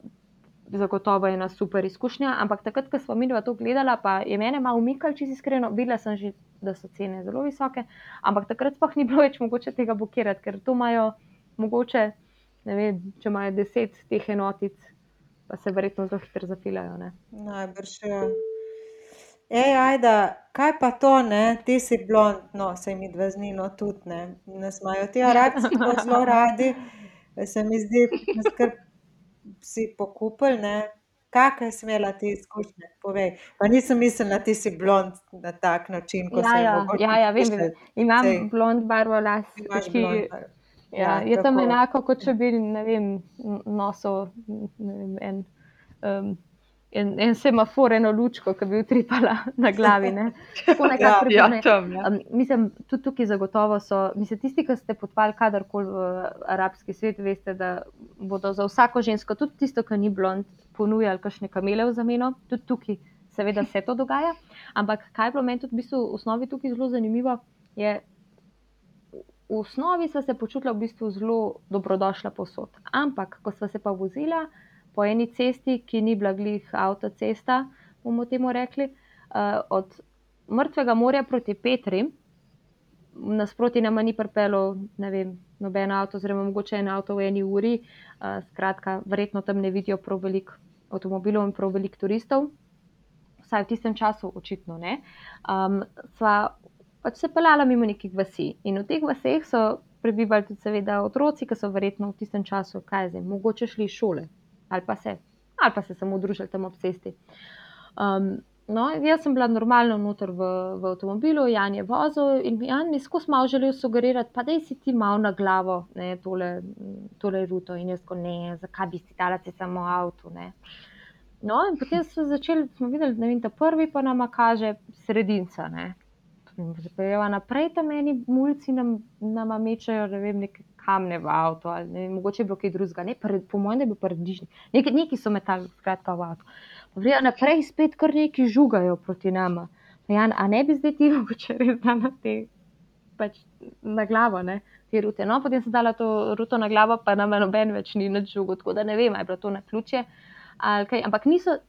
Zagotovo je ena super izkušnja, ampak takrat, ko smo mi dva to gledala, pa je mene malo umikalo, če si iskreno. Videla sem že, da so cene zelo visoke, ampak takrat sploh ni bilo več mogoče tega blokirati, ker to imajo mogoče, vem, če imajo deset teh enotic, pa se verjetno zelo hitro zafilajo. Ne? Najbrž je. Ej, ajda, kaj pa to, ne? Ti si blond, no, se mi dve z Nino tudi, ne? Nas imajo ti arabci tako zelo radi, se mi zdi, skrb si pokupil, ne? Kakšne je smela ti izkušnje, povej. Pa nisem mislila, da ti si blond na tak način, ko Ja, je ja, ja, ja, vem, vem. Imam Sej. blond barvo las, ki blond. barvo. Ja, Ja, je tam tako. enako, kot če bi vem, nosil vem, en, um, en, en semafor, eno lučko, ki bi utripala na glavi. Ne? Tako nekako Ja, Ja, tam, ja. Um, mislim, tudi tukaj zagotovo so, mislim, tisti, ki ste potovali kadarkoli v arabski svet, veste, da bodo za vsako žensko, tudi tisto, ki ni blond, ponujali kakšne kamele v zameno. Tudi tukaj, seveda, se to dogaja. Ampak kaj je bilo meni tudi v bistvu v osnovi tukaj zelo zanimivo, je v osnovi sva se počutila v bistvu zelo dobrodošla posod. Ampak, ko sva se pa vozila po eni cesti, ki ni bila glih avtocesta, bomo temu rekli, uh, od mrtvega morja proti Petri, nasproti nama ni pripeljal, ne vem, noben avto, oziroma mogoče en avto v eni uri. Uh, skratka, verjetno tam ne vidijo prav veliko avtomobilov in prav veliko turistov. Vsaj v tistem času, očitno ne. Um, sva pač se pelala mimo nekih vasi. In v teh vaseh so prebivali tudi, seveda, otroci, ki so verjetno v tistem času, kaj zdaj, mogoče šli iz šole ali pa se, ali pa se samo družili tam ob cesti. Um, no, jaz sem bila normalno noter v, v avtomobilu, Jan je vozil in Jan mi je skozi malo želel sugerirati, pa da si ti malo na glavo ne, tole, tole ruto. In jaz ko ne, zakaj bi si dala ti samo avto. Ne. No, in potem smo začeli, smo videli, da ta prvi pa nama kaže sredinca. Ne. Zapeljeva naprej, tam meni mulci nam, nama mečajo, ne vem, neke kamne v avto, ali ne, mogoče je bilo kaj drugega, ne, pred, po mojem, da je bil paradižnik. Neki, neki so metali, skratka, v avto. Pa Vrejo naprej, spet kar neki žugajo proti nama. Jan, a ne bi zdaj ti mogoče res dala te, pač na glavo, ne, te rute. No, potem sem dala to ruto na glavo, pa nam noben več ni nič žugo, tako da ne vem, ali je bilo to na ključe. ali kaj, Ampak niso,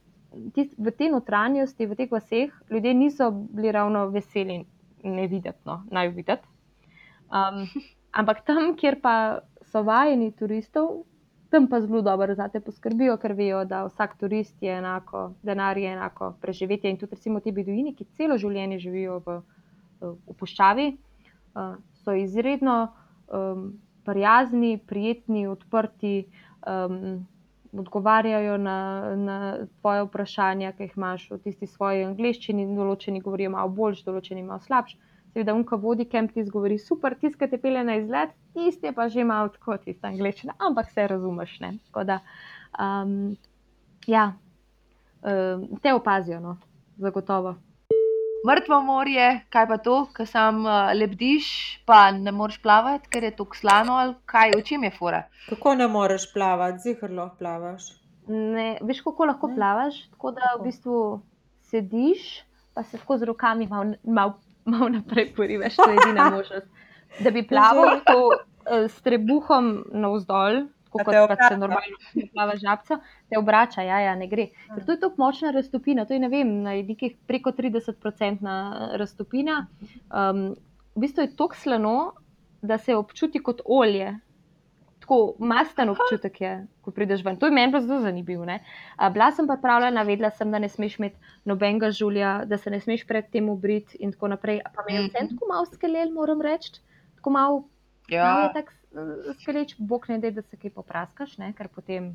tist, v tej notranjosti, v teh vaseh, ljudje niso bili ravno veseli ne videti, no, naj videti. Um, ampak tam, kjer pa so vajeni turistov, tam pa zelo dobro za te poskrbijo, ker vejo, da vsak turist je enako, denar je enako preživetje. In tudi recimo ti beduini, ki celo življenje živijo v, v puščavi, uh, so izredno um, prijazni, prijetni, odprti. Um, Odgovarjajo na, na tvoje vprašanja, ki jih imaš v tisti svoji angliščini, določeni govorijo malo boljš, določeni malo slabš. Seveda, unka vodi kamp ti zgovori super, tiskate te pele na izlet, tiste pa že malo tako tista angliščina, ampak se razumeš. Ne? Tako da, um, Ja, um, te opazijo, no, zagotovo. Mrtvo morje, kaj pa to, ko sam uh, lebdiš, pa ne moreš plavati, ker je tako slano, ali kaj, v čem je fora? Kako ne moreš plavati, zihar lahko plavaš. Ne, veš, kako lahko Ne. plavaš? Tako da v bistvu sediš, pa se tako z rokami malo mal, mal naprej porivaš, to je edina možnost. Da bi plaval to uh, s trebuhom navzdol, tako kot pač se normalno plava žabca, te obrača, ja, ja, ne gre. Ker to je tako močna raztopina, to je ne vem, nekih preko 30-odstotna raztopina. Um, v bistvu je tako slano, da se občuti kot olje. Tako masten občutek je, ko prideš ven. To je meni zelo zanimivo. Bila sem pa pravljena, vedela sem, da ne smeš imeti nobenega žulja, da se ne smeš predtem obriti in tako naprej. Pa me je vse Mhm. tako malo skelel, moram reči. Tako malo malo Ja, je tako eh, skeleč, bog ne da, da se kaj popraskaš, ne? ker potem,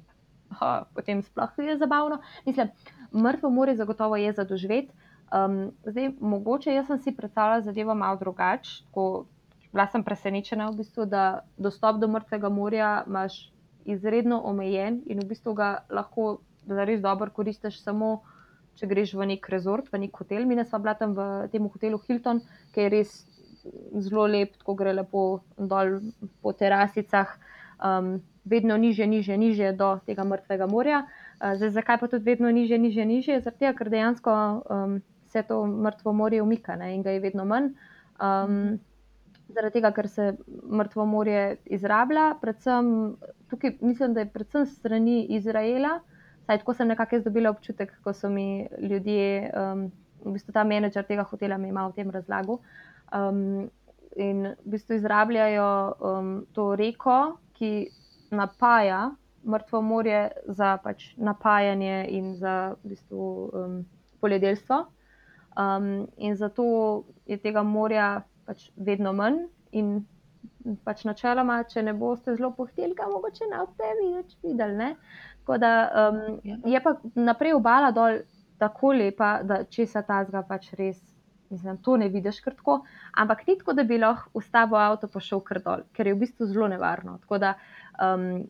ha, potem sploh je zabavno. Mislim, mrtvo more zagotovo je za doživeti. Um, zdaj, mogoče jaz sem si predstavljala zadevo malo drugače. tako, Bila sem presenečena, v bistvu, da dostop do mrtvega morja imaš izredno omejen in v bistvu ga lahko zares dobro koristiš samo, če greš v nek rezort, v nek hotel. Mi smo bila tam v tem hotelu Hilton, ki je res zelo lep, tako gre lepo dol po terasicah, um, vedno niže, niže, niže do tega mrtvega morja. Uh, zdaj, zakaj pa tudi vedno niže, niže, niže? Tega, ker dejansko um, se to mrtvo morje umika ne, in ga je vedno manj. Um, zaradi tega, ker se mrtvo morje izrablja, predvsem tukaj mislim, da je predvsem strani Izraela. Saj tako sem nekako jaz dobila občutek, ko so mi ljudje, um, v bistvu ta menedžer tega hotela mi malo o tem razlagal. Um, in v bistvu izrabljajo um, to reko, ki napaja mrtvo morje za pač napajanje in za v bistvu, um, poljedelstvo. Um, in zato je tega morja pač vedno manj. In pač načeloma, če ne boste zelo pohteli, ga mogoče ne boste več videli. Ne? Tako da um, Ja. je pa naprej obala dol tako lepa, da če se ta zga pač res. Mislim, to ne vidiš kar tako, ampak ni tako, da bi lahko ustavil avto in šel kar dol, ker je v bistvu zelo nevarno. Tako da um,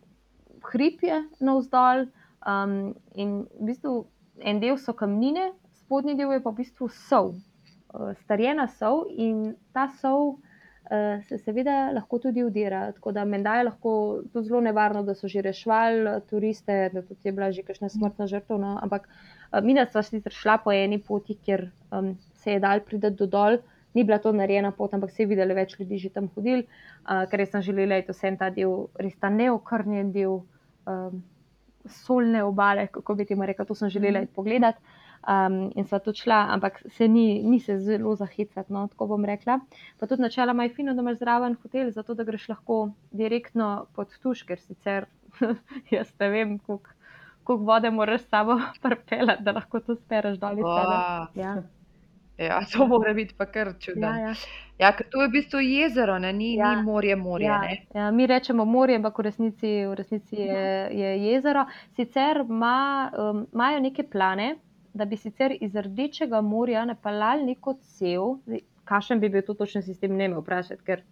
hrib je navzdol um, in v bistvu en del so kamnine, spodnji del je pa v bistvu sol, uh, starjena sol in ta sol uh, se seveda lahko tudi udira. Tako da menda je lahko tudi zelo nevarno, da so že rešvali turiste, da tudi je bila že kakšna smrtna žrtev. No, ampak uh, mi smo sicer šla po eni poti, kjer um, se je dal priti do dol. Ni bila to narejena pot, ampak se je videlo več ljudi že tam hodili, uh, ker sem želela, da je vse ta del, res ta neokrnjen del um, solne obale, kako bi ti rekel, to sem želela iti pogledati. Um, in sva tudi šla, ampak se ni, ni se zelo zahicati, no, tako bom rekla. Pa tudi načeloma je fino, da imaš zraven hotel, zato da greš lahko direktno pod tuš, ker sicer jaz ne vem, koliko koliko vode moraš s sabo prpelati, da lahko to spereš dol. Wow. Ja, ja, to mora biti pa kar ja, čudno. ja. Ja, ker to je v bistvu jezero, ne? Ni, Ja. ni morje, morje. Ja, ne. ja, mi rečemo morje, ampak v resnici, v resnici je, je jezero. Sicer ima, um, imajo neke plane, da bi sicer iz Rdečega morja napeljali neko cev. Kakšen bi bil to točen sistem, ne me vprašati, ker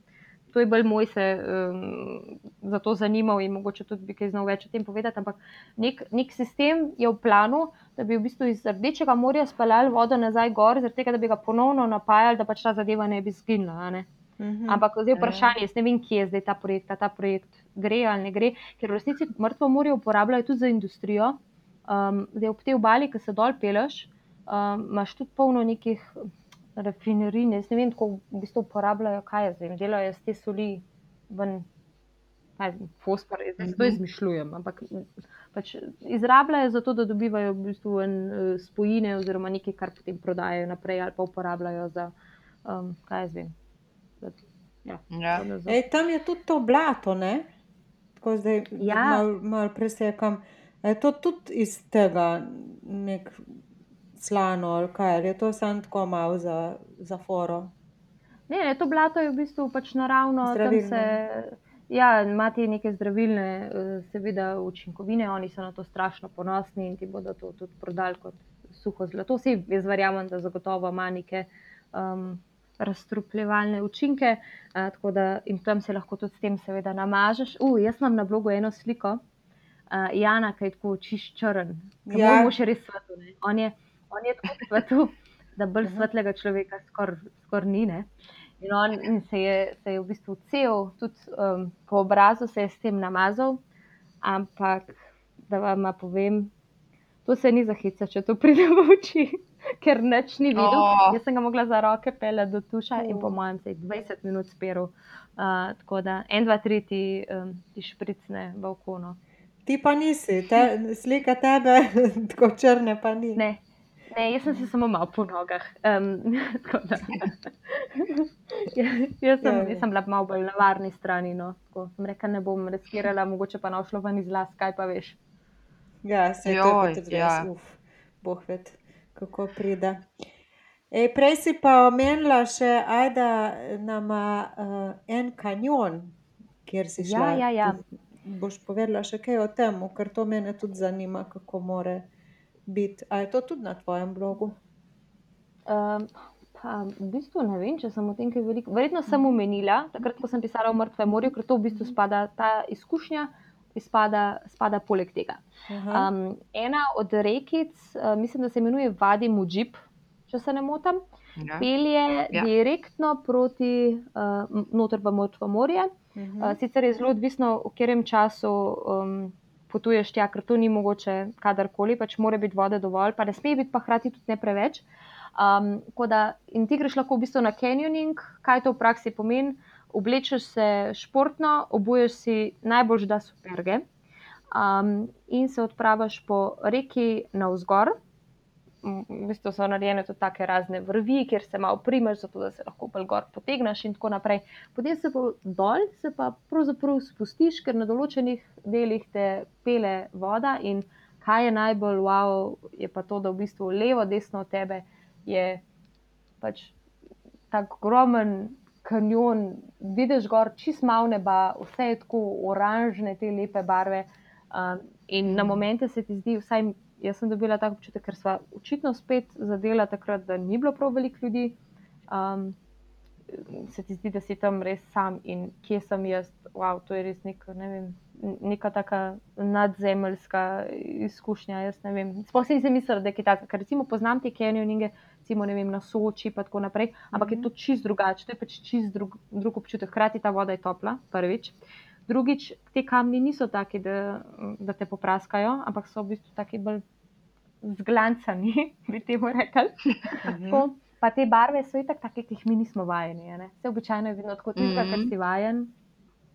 to je bolj moj se um, za to zanimal in mogoče tudi bi kaj znal več o tem povedati. Ampak nek, nek sistem je v planu, da bi v bistvu iz Rdečega morja speljali vodo nazaj gor, zaradi tega, da bi ga ponovno napajali, da pač ta zadeva ne bi zginila. Ne? Mhm. Ampak zdaj vprašanje, jaz ne vem, kje je zdaj ta projekt, ta projekt gre ali ne gre, ker v resnici mrtvo morje uporabljajo tudi za industrijo. Um, zdaj ob tej obali, ki se dol peleš, um, imaš tudi polno nekih rafinerij, ne, jaz ne vem, kako v bistvu uporabljajo, kaj je zdaj, delajo iz te soli ven. kaj jaz vem, Fosfor, jaz zdaj to Mhm. izmišljujem, ampak pač izrabljajo zato, da dobivajo v bistvu en, eh, spojine oziroma nekaj, kar potem prodajajo naprej ali pa uporabljajo za, um, kaj jaz vem. za- Ja, Ja. za- za- Ej, tam je tudi to blato, ne? Tako zdaj Ja. malo mal presekam. Je to tudi iz tega nek slano ali kaj, ali je to samo tako malo za, za foro? Ne, ne, to blato je v bistvu pač naravno, tam Zdravilno. se. Ja, imate neke zdravilne, eh, seveda, učinkovine, oni so na to strašno ponosni in ti bodo to tudi prodali kot suho zlato. Vsi, jaz verjamem, da zagotovo ima neke um, razstrupljevalne učinke, uh, tako da in tam se lahko tudi s tem, seveda, namažeš. Uh, jaz imam na blogu eno sliko, uh, Jana, ki je tako čist črn. Ja. Ja. Mož je res svetu. On je, on je tako svetu, da bolj svetlega človeka skoraj skor ni. Ne? In on in se, je, se je v bistvu cel, tudi um, po obrazu se je s tem namazal, ampak da vam povem, to se ni za hica, če to pride v oči, ker nič ni videl. Oh. Jaz sem ga mogla za roke pele do tuša in po Oh. mojem se je 20 minut speril. Uh, tako da en, dva, tri ti, um, ti špricne v oko. No. Ti pa nisi, te, slika tebe, tako črne pa ni. Ne, ne, jaz sem se samo malo po nogah. Um, tako da. Ja, jaz, sem, Ja, ja. jaz sem bila malo bolj na varni strani. No. Tako sem rekla, ne bom riskirala, mogoče pa našlo ven iz las, kaj pa veš. Ja, se je tudi ja. res, uf, boh ved, kako pride. Ej, prej si pa omenila še, ajda nama uh, en kanjon, kjer si Ja, šla. ja, ja. Ti Boš povedala še kaj o tem, ker to mene tudi zanima, kako more biti. A je to tudi na tvojem blogu? Um, pa v bistvu ne vem, če sem o tem kaj veliko. Verjetno sem omenila, takrat, ko sem pisala o mrtvem morju, ker to v bistvu spada, ta izkušnja spada, spada poleg tega. Aha. Um, ena od rekic, uh, mislim, da se imenuje Vadi Mujib, če se ne motim, Ja. pelje Ja. direktno proti uh, noter v mrtvo morje. Mhm. Uh, sicer je zelo odvisno, v katerem času um, potuješ tja, ker to ni mogoče kadarkoli, pač mora biti vode dovolj, pa ne sme biti pa hkrati tudi ne preveč. Um, da, in ti greš lahko v bistvu na canyoning, kaj to v praksi pomeni. Oblečeš se športno, obuješ si najbolj da superge um, in se odpraviš po reki navzgor. V bistvu so narejene tudi take razne vrvi, kjer se malo primeš, zato da se lahko bolj gor potegneš in tako naprej. Potem se pa dol, se pa pravzaprav spustiš, ker na določenih delih te pele voda. In kaj je najbolj wow, je pa to, da v bistvu levo, desno od tebe je pač tako ogromen kanjon, vidiš gor čist malo neba, vse je tako oranžne, te lepe barve. Um, in na momente se ti zdi, vsaj jaz sem dobila tak občutek, ker smo očitno spet zadela takrat, da ni bilo prav veliko ljudi. Um, se ti zdi, da si tam res sam in kje sem jaz. Wow, to je res neka, ne vem, neka taka nadzemeljska izkušnja. Sploh si nisem mislila, da je kaj takega. Ker recimo poznam te canyoninge, recimo vem, na Soči in tako naprej, ampak je to čist drugače, to je pač čist drug, drug občutek. Hkrati ta voda je topla, prvič. Drugič, te kamni niso taki, da, da te popraskajo, ampak so v bistvu taki bolj zglancani, bi temu rekli. Mhm. Tako, Pa te barve so itak take, ki jih mi nismo vajeni. Vse običajno je vedno tako, tisto, kar Mhm. si vajen.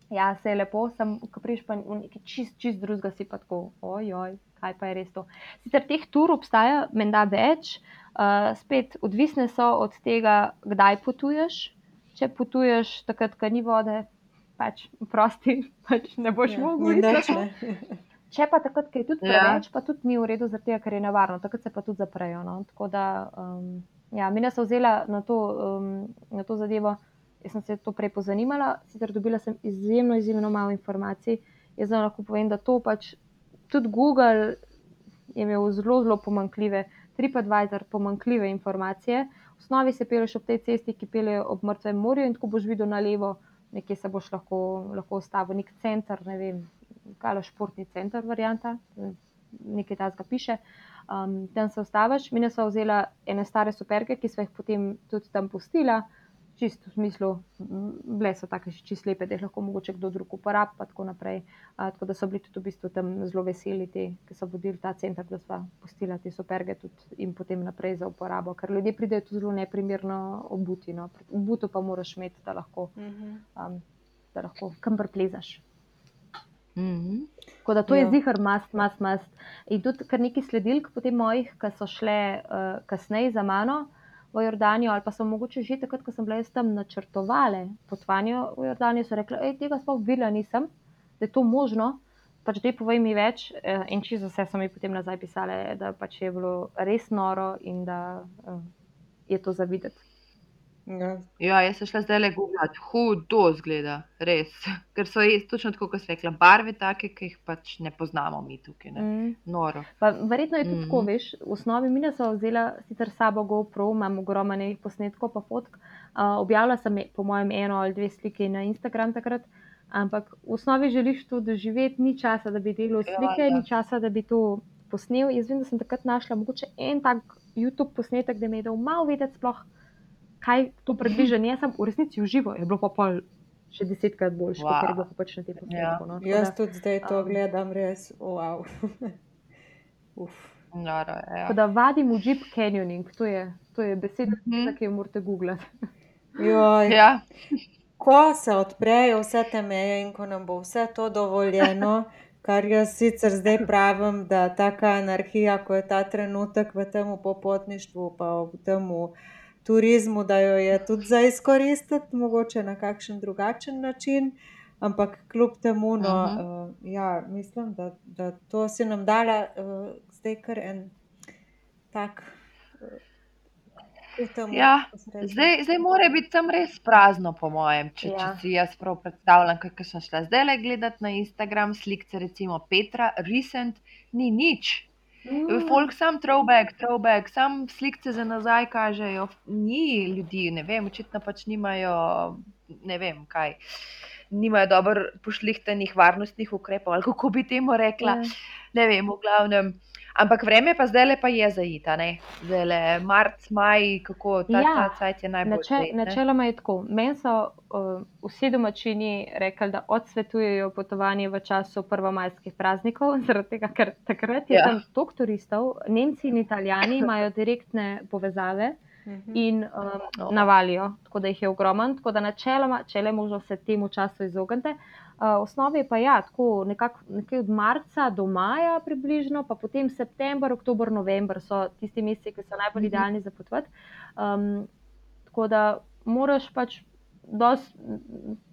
Ja, se je lepo, sem, ko priješ pa v neki čist, čist drugega, si pa tako, ojoj, kaj pa je res to. Sicer teh tur obstaja, menda več, uh, spet odvisne so od tega, kdaj potuješ. Če potuješ takrat, ko ni vode, pač prosti, pač ne boš Ja, mogel. tako. ne. Če pa takrat, ker je tudi Ja. preveč, pa tudi ni v redu, zaradi tega, ker je nevarno, takrat se pa tudi zaprejo. No. Tako da, um, ja, mi smo vzela na to, um, na to zadevo. Jaz sem se to prej pozanimala, sicer dobila sem izjemno, izjemno malo informacij. Jaz vam lahko povem, da to pač tudi Google je imel zelo, zelo pomankljive, TripAdvisor pomankljive informacije. V osnovi se peleš ob tej cesti, ki pelje ob mrtvem morju, in tako boš videl na levo, nekje se boš lahko, lahko ustavil, nek center, ne vem, kaj je športni center, varianta, nekaj tasga piše. Um, tam se ustaviš, mi smo vzela ene stare superge, ki smo jih potem tudi tam pustila, čisto v smislu, bile so take še čisto lepe, da jih lahko mogoče kdo drug uporablja, pa tako naprej. Uh, tako da so bili tudi v bistvu tam zelo veseli, ti, ki so vodili ta center, da so pustila te superge tudi in potem naprej za uporabo, ker ljudje pridejo tu zelo neprimerno obuti. No. Obuto pa moraš imeti, da lahko, Mhm. um, da lahko kam preplezaš. Mhm. Tako da to Ja. je zihar mast, mast, mast. In tudi kar nekaj sledilk, potem mojih, ki so šle uh, kasneje za mano v Jordanijo, ali pa so mogoče že takrat, ko sem bila tam načrtovale potovanje v Jordanijo, so rekli, da tega sploh videla nisem, da je to možno. Pač dej povej mi več, eh, in čisto vse so mi potem nazaj pisale, da pač je bilo res noro in da uh, je to za videti. Ja. Ja, jaz sem šla zdaj le googlat, hudo zgleda, res. Ker so res, točno tako, kot si rekla, barve take, ki jih pač ne poznamo mi tukaj. Ne. Mm. Noro. Pa, verjetno je tudi mm tako, Mhm. veš. V osnovi mi smo vzela sicer sabo GoPro, imam ogromno nekih posnetkov, pa fotk. Uh, objavila sem, po mojem, eno ali dve sliki na Instagram takrat. Ampak v osnovi želiš to doživeti, ni časa, da bi delal Ja, slike, ja. ni časa, da bi to posnel. Jaz vem, da sem takrat našla mogoče en tak YouTube posnetek, da mi je dal malo vedeti, sploh, kaj to približanje. Jaz sem v resnici uživo, je bilo pa pol še desetkrat boljše, wow. Kot je bilo pa pač na tem posnetku. Ja. No, tako Jaz da- tudi zdaj to um, gledam, res, wow. Uf. Noro, ja. Tako da vadim v Jeep Canyoning, to je, to je beseda, Mhm. ki jo morate googlati. Ja, ko se odprejo vse te meje in ko nam bo vse to dovoljeno, kar jaz sicer zdaj pravim, da taka anarhija, ko je ta trenutek v tem popotništvu, pa v tem turizmu, da jo je tudi za izkoristiti, mogoče na kakšen drugačen način. Ampak kljub temu, no, Mhm. uh, ja, mislim, da, da to si nam dala uh, zdaj kar en tak. Uh, v temu Ja, zdaj, zdaj mora biti tam res prazno, po mojem, če. Ja. če si jaz prav predstavljam, kaj sem šla zdaj le gledati na Instagram, slike recimo Petra, recent, ni nič. Mm. Folk sam throwback, throwback, sam slike za nazaj kažejo, ni ljudi, ne vem, očitno pač nimajo, ne vem kaj. Nimajo dobro pošlihtanih varnostnih ukrepov, ali kako bi temu rekla. Ja. Ne vem, v glavnem. Ampak vreme pa zdaj le pa je zajita, ne? Zdaj le marc, maj, kako ta, Ja, ta cajt je najbolj Nače, zajet, ne? načeloma je tako. Meni so uh, vsi domačini rekli, da odsvetujejo potovanje v času prvomajskih praznikov, zaradi tega, ker takrat je Ja. tam toliko turistov, Nemci in Italijani imajo direktne povezave Mhm. in um, O. navalijo, tako da jih je ogromno. Tako da načeloma, če le možno se temu času izognete. Uh, v osnovi pa ja, tako nekako od marca do maja približno, pa potem september, oktober, november so tisti meseci, ki so najbolj Mhm. idealni za potovati. Um, tako da moraš pač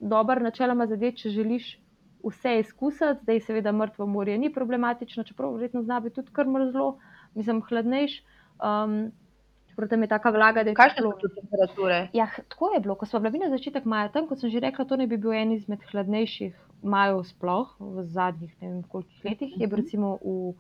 dober načeloma zadeti, če želiš vse izkusiti. Zdaj seveda mrtvo morje ni problematično, čeprav verjetno zna biti tudi kar mrzlo, mislim hladnejš. Um, čeprav tam je taka vlaga, da je Kakšne toplo. so tu temperature? Ja, tako je bilo, ko smo bili na začetek maja tam, kot sem že rekla, to ne bi bil en izmed hladnejših majev sploh v zadnjih ne vem kolikih letih. Je bil recimo v,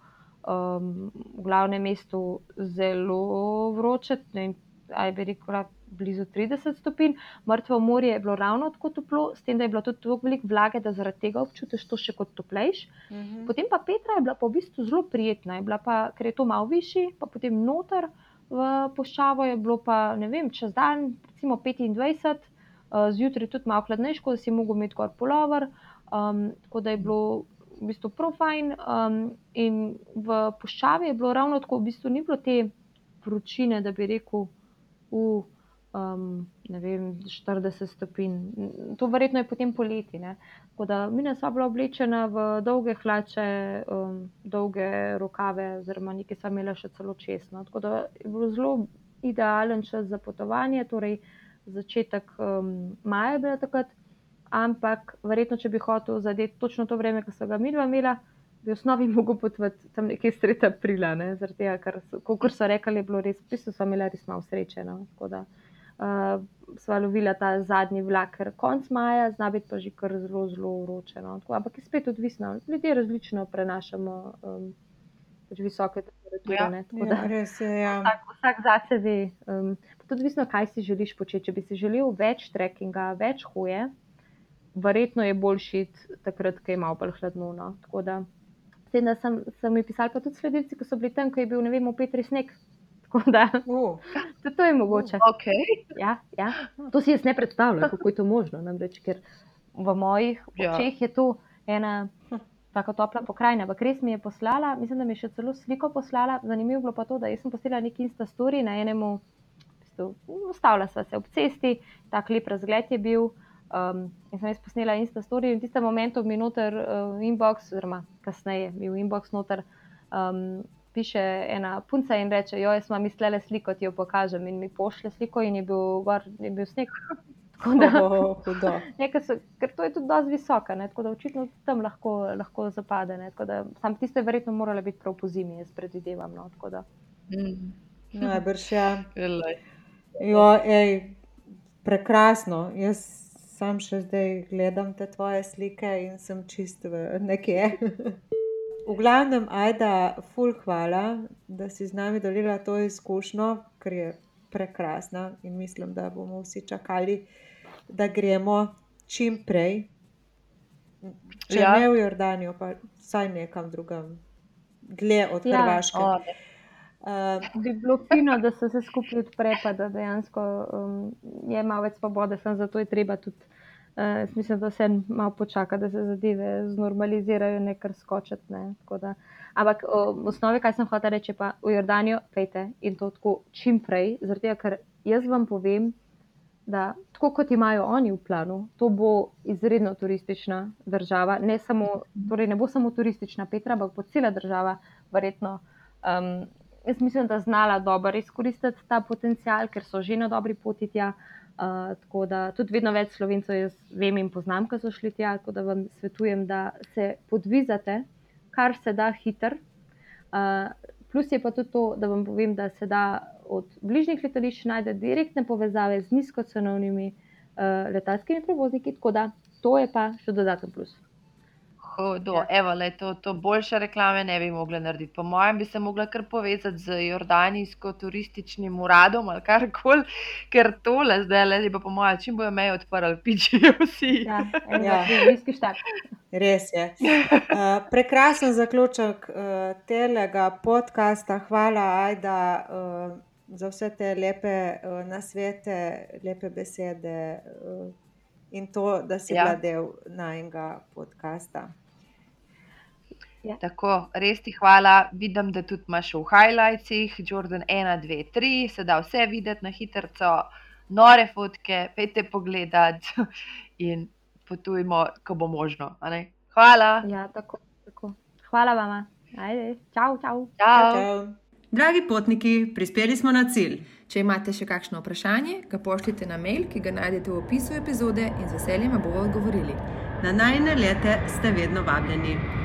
um, v glavnem mestu zelo vroče, ne vem, aj bi rekla blizu 30 stopinj, mrtvo morje je bilo ravno tako toplo, s tem, da je bilo tudi toliko veliko vlage, da zaradi tega občutiš to še kot toplejš. Mhm. Potem pa Petra je bila pa v bistvu zelo prijetna, je bila pa, ker je to malo višji, pa potem noter v poščavo je bilo pa, ne vem, čez dan, recimo 25, uh, zjutraj tudi malo hladnejše, tako da si mogel imeti gor polover, um, tako da je bilo v bistvu prav fajn. Um, in v poščavi je bilo ravno tako, v bistvu ni bilo te vročine, da bi rekel, v um, ne vem, 40 stopinj. To verjetno je potem poleti. Ne? Tako da mi smo bila oblečena v dolge hlače, um, dolge rokave, oziroma nekaj smo imeli še celo česno. Tako da je bilo zelo idealen čas za potovanje, torej začetek um, maja je bila takrat, ampak verjetno, če bi hotel zadeti točno to vreme, ki so ga mi dva imela, bi v osnovi mogel potovati tam nekje sredi aprila, ne? zaradi tega, ker, so- kakor so rekli, je bilo res, v bistvu smo imeli res malo sreče. No? Tako da uh, sva lovila ta zadnji vlak, ker konc maja zna biti pa že kar zelo, zelo vroče. No? Tako, ampak je spet odvisno, ljudje različno prenašamo um, pač visoke temperature. Ja. ne, tako Ja, da- res je. Ja. Vsak, vsak zase ve. Um, tudi odvisno, kaj si želiš početi. Če bi si želel več trekkinga, več hoje, verjetno je boljši takrat, ko je malo bolj hladno. No. Tako da, sem, sem mi pisal, pa tudi sledilci, ki so bili tam, ko je bil, ne vem, v Petri sneg. Tako da, Uh, to je mogoče. Okay. Ja, ja. To si jaz ne predstavljam, kako je to možno. Namreč, ker v mojih Ja. očeh je to ena tako topla pokrajina. Ampak res mi je poslala, mislim, da mi je še celo sliko poslala. Zanimivo je bilo pa to, da sem postila neki Insta story na enemu, bistvu, ustavila sva se ob cesti, tak lep razgled je bil. Um, in sem jaz posnela Insta story in v tistem momentu mi noter uh, inbox, oziroma kasneje mi v inbox noter. Um, Piše ena punca in reče: Jo, jaz sem mislila sliko, ti jo pokažem. In mi pošlje sliko, in je bil, gor, je bil sneg. Tako da, oh, hudo. nekaj so, ker to je tudi dosti visoka, ne, tako da očitno tam lahko, lahko zapade. Ne, tako da, sam tisto je verjetno moralo biti prav po zimi, jaz predvidevam. No, tako da, Mm. Najbrž ja. Jo, ej, prekrasno. Jaz sam še zdaj gledam te tvoje slike in sem čist v nekje. V glavnem, Ajda, ful hvala, da si z nami delila to izkušnjo, ker je prekrasna in mislim, da bomo vsi čakali, da gremo čim prej. Če Ja. ne v Jordanijo, pa vsaj nekam drugam, dlje od Ja. Hrvaške. O, ne. Uh, Bi bilo fino, da se vse skupaj odpre, pa da dejansko um, je malo več svobode, sem zato je treba tudi. Uh, jaz mislim, da se malo počaka, da se zadeve znormalizirajo, ne kar skočiti. Ne, tako da. Ampak o, v osnovi, kaj sem hotel reči, pa v Jordanijo pejte in to tako čim prej, tega, ker jaz vam povem, da tako kot imajo oni v planu, to bo izredno turistična država. Ne, samo, torej ne bo samo turistična Petra, ampak bo cela država verjetno. Um, jaz mislim, da znala dobro izkoristiti ta potencial, ker so že na dobri poti tja. Uh, tako da tudi vedno več slovencev jaz vem in poznam, ki so šli tja, tako da vam svetujem, da se podvizate, kar se da hiter. Uh, plus je pa tudi to, da vam povem, da se da od bližnjih letališč najti direktne povezave z nizkocenovnimi uh, letalskimi prevozniki, tako da to je pa še dodaten plus. Hudo, Ja. evo, le, to, to boljše reklame ne bi mogla narediti. Po mojem, bi se mogla kar povezati z jordanijsko turističnim uradom ali karkoli, ker tole zdaj le, pa po mojem, čim bojo meje odprli, pičijo vsi. Ja, en Ja. viski. Res je. Uh, prekrasen zaključek uh, telega podcasta. Hvala, Ajda, uh, za vse te lepe uh, nasvete, lepe besede uh, in to, da si Ja. bila del najnega podcasta. Tako, res ti hvala. Vidim, da tudi imaš v highlightsih, Jordan 1, 2, 3, se da vse videti na hitro, nore fotke, pejte pogledat in potujmo, ko bo možno. a ne? Hvala. Ja, tako, tako. Hvala vama. Ajde, čau, čau. Čau. Čau. Dragi potniki, prispeli smo na cilj. Če imate še kakšno vprašanje, ga pošljite na mail, ki ga najdete v opisu epizode in z veseljem bomo odgovorili. Na najne lete ste vedno vabljeni.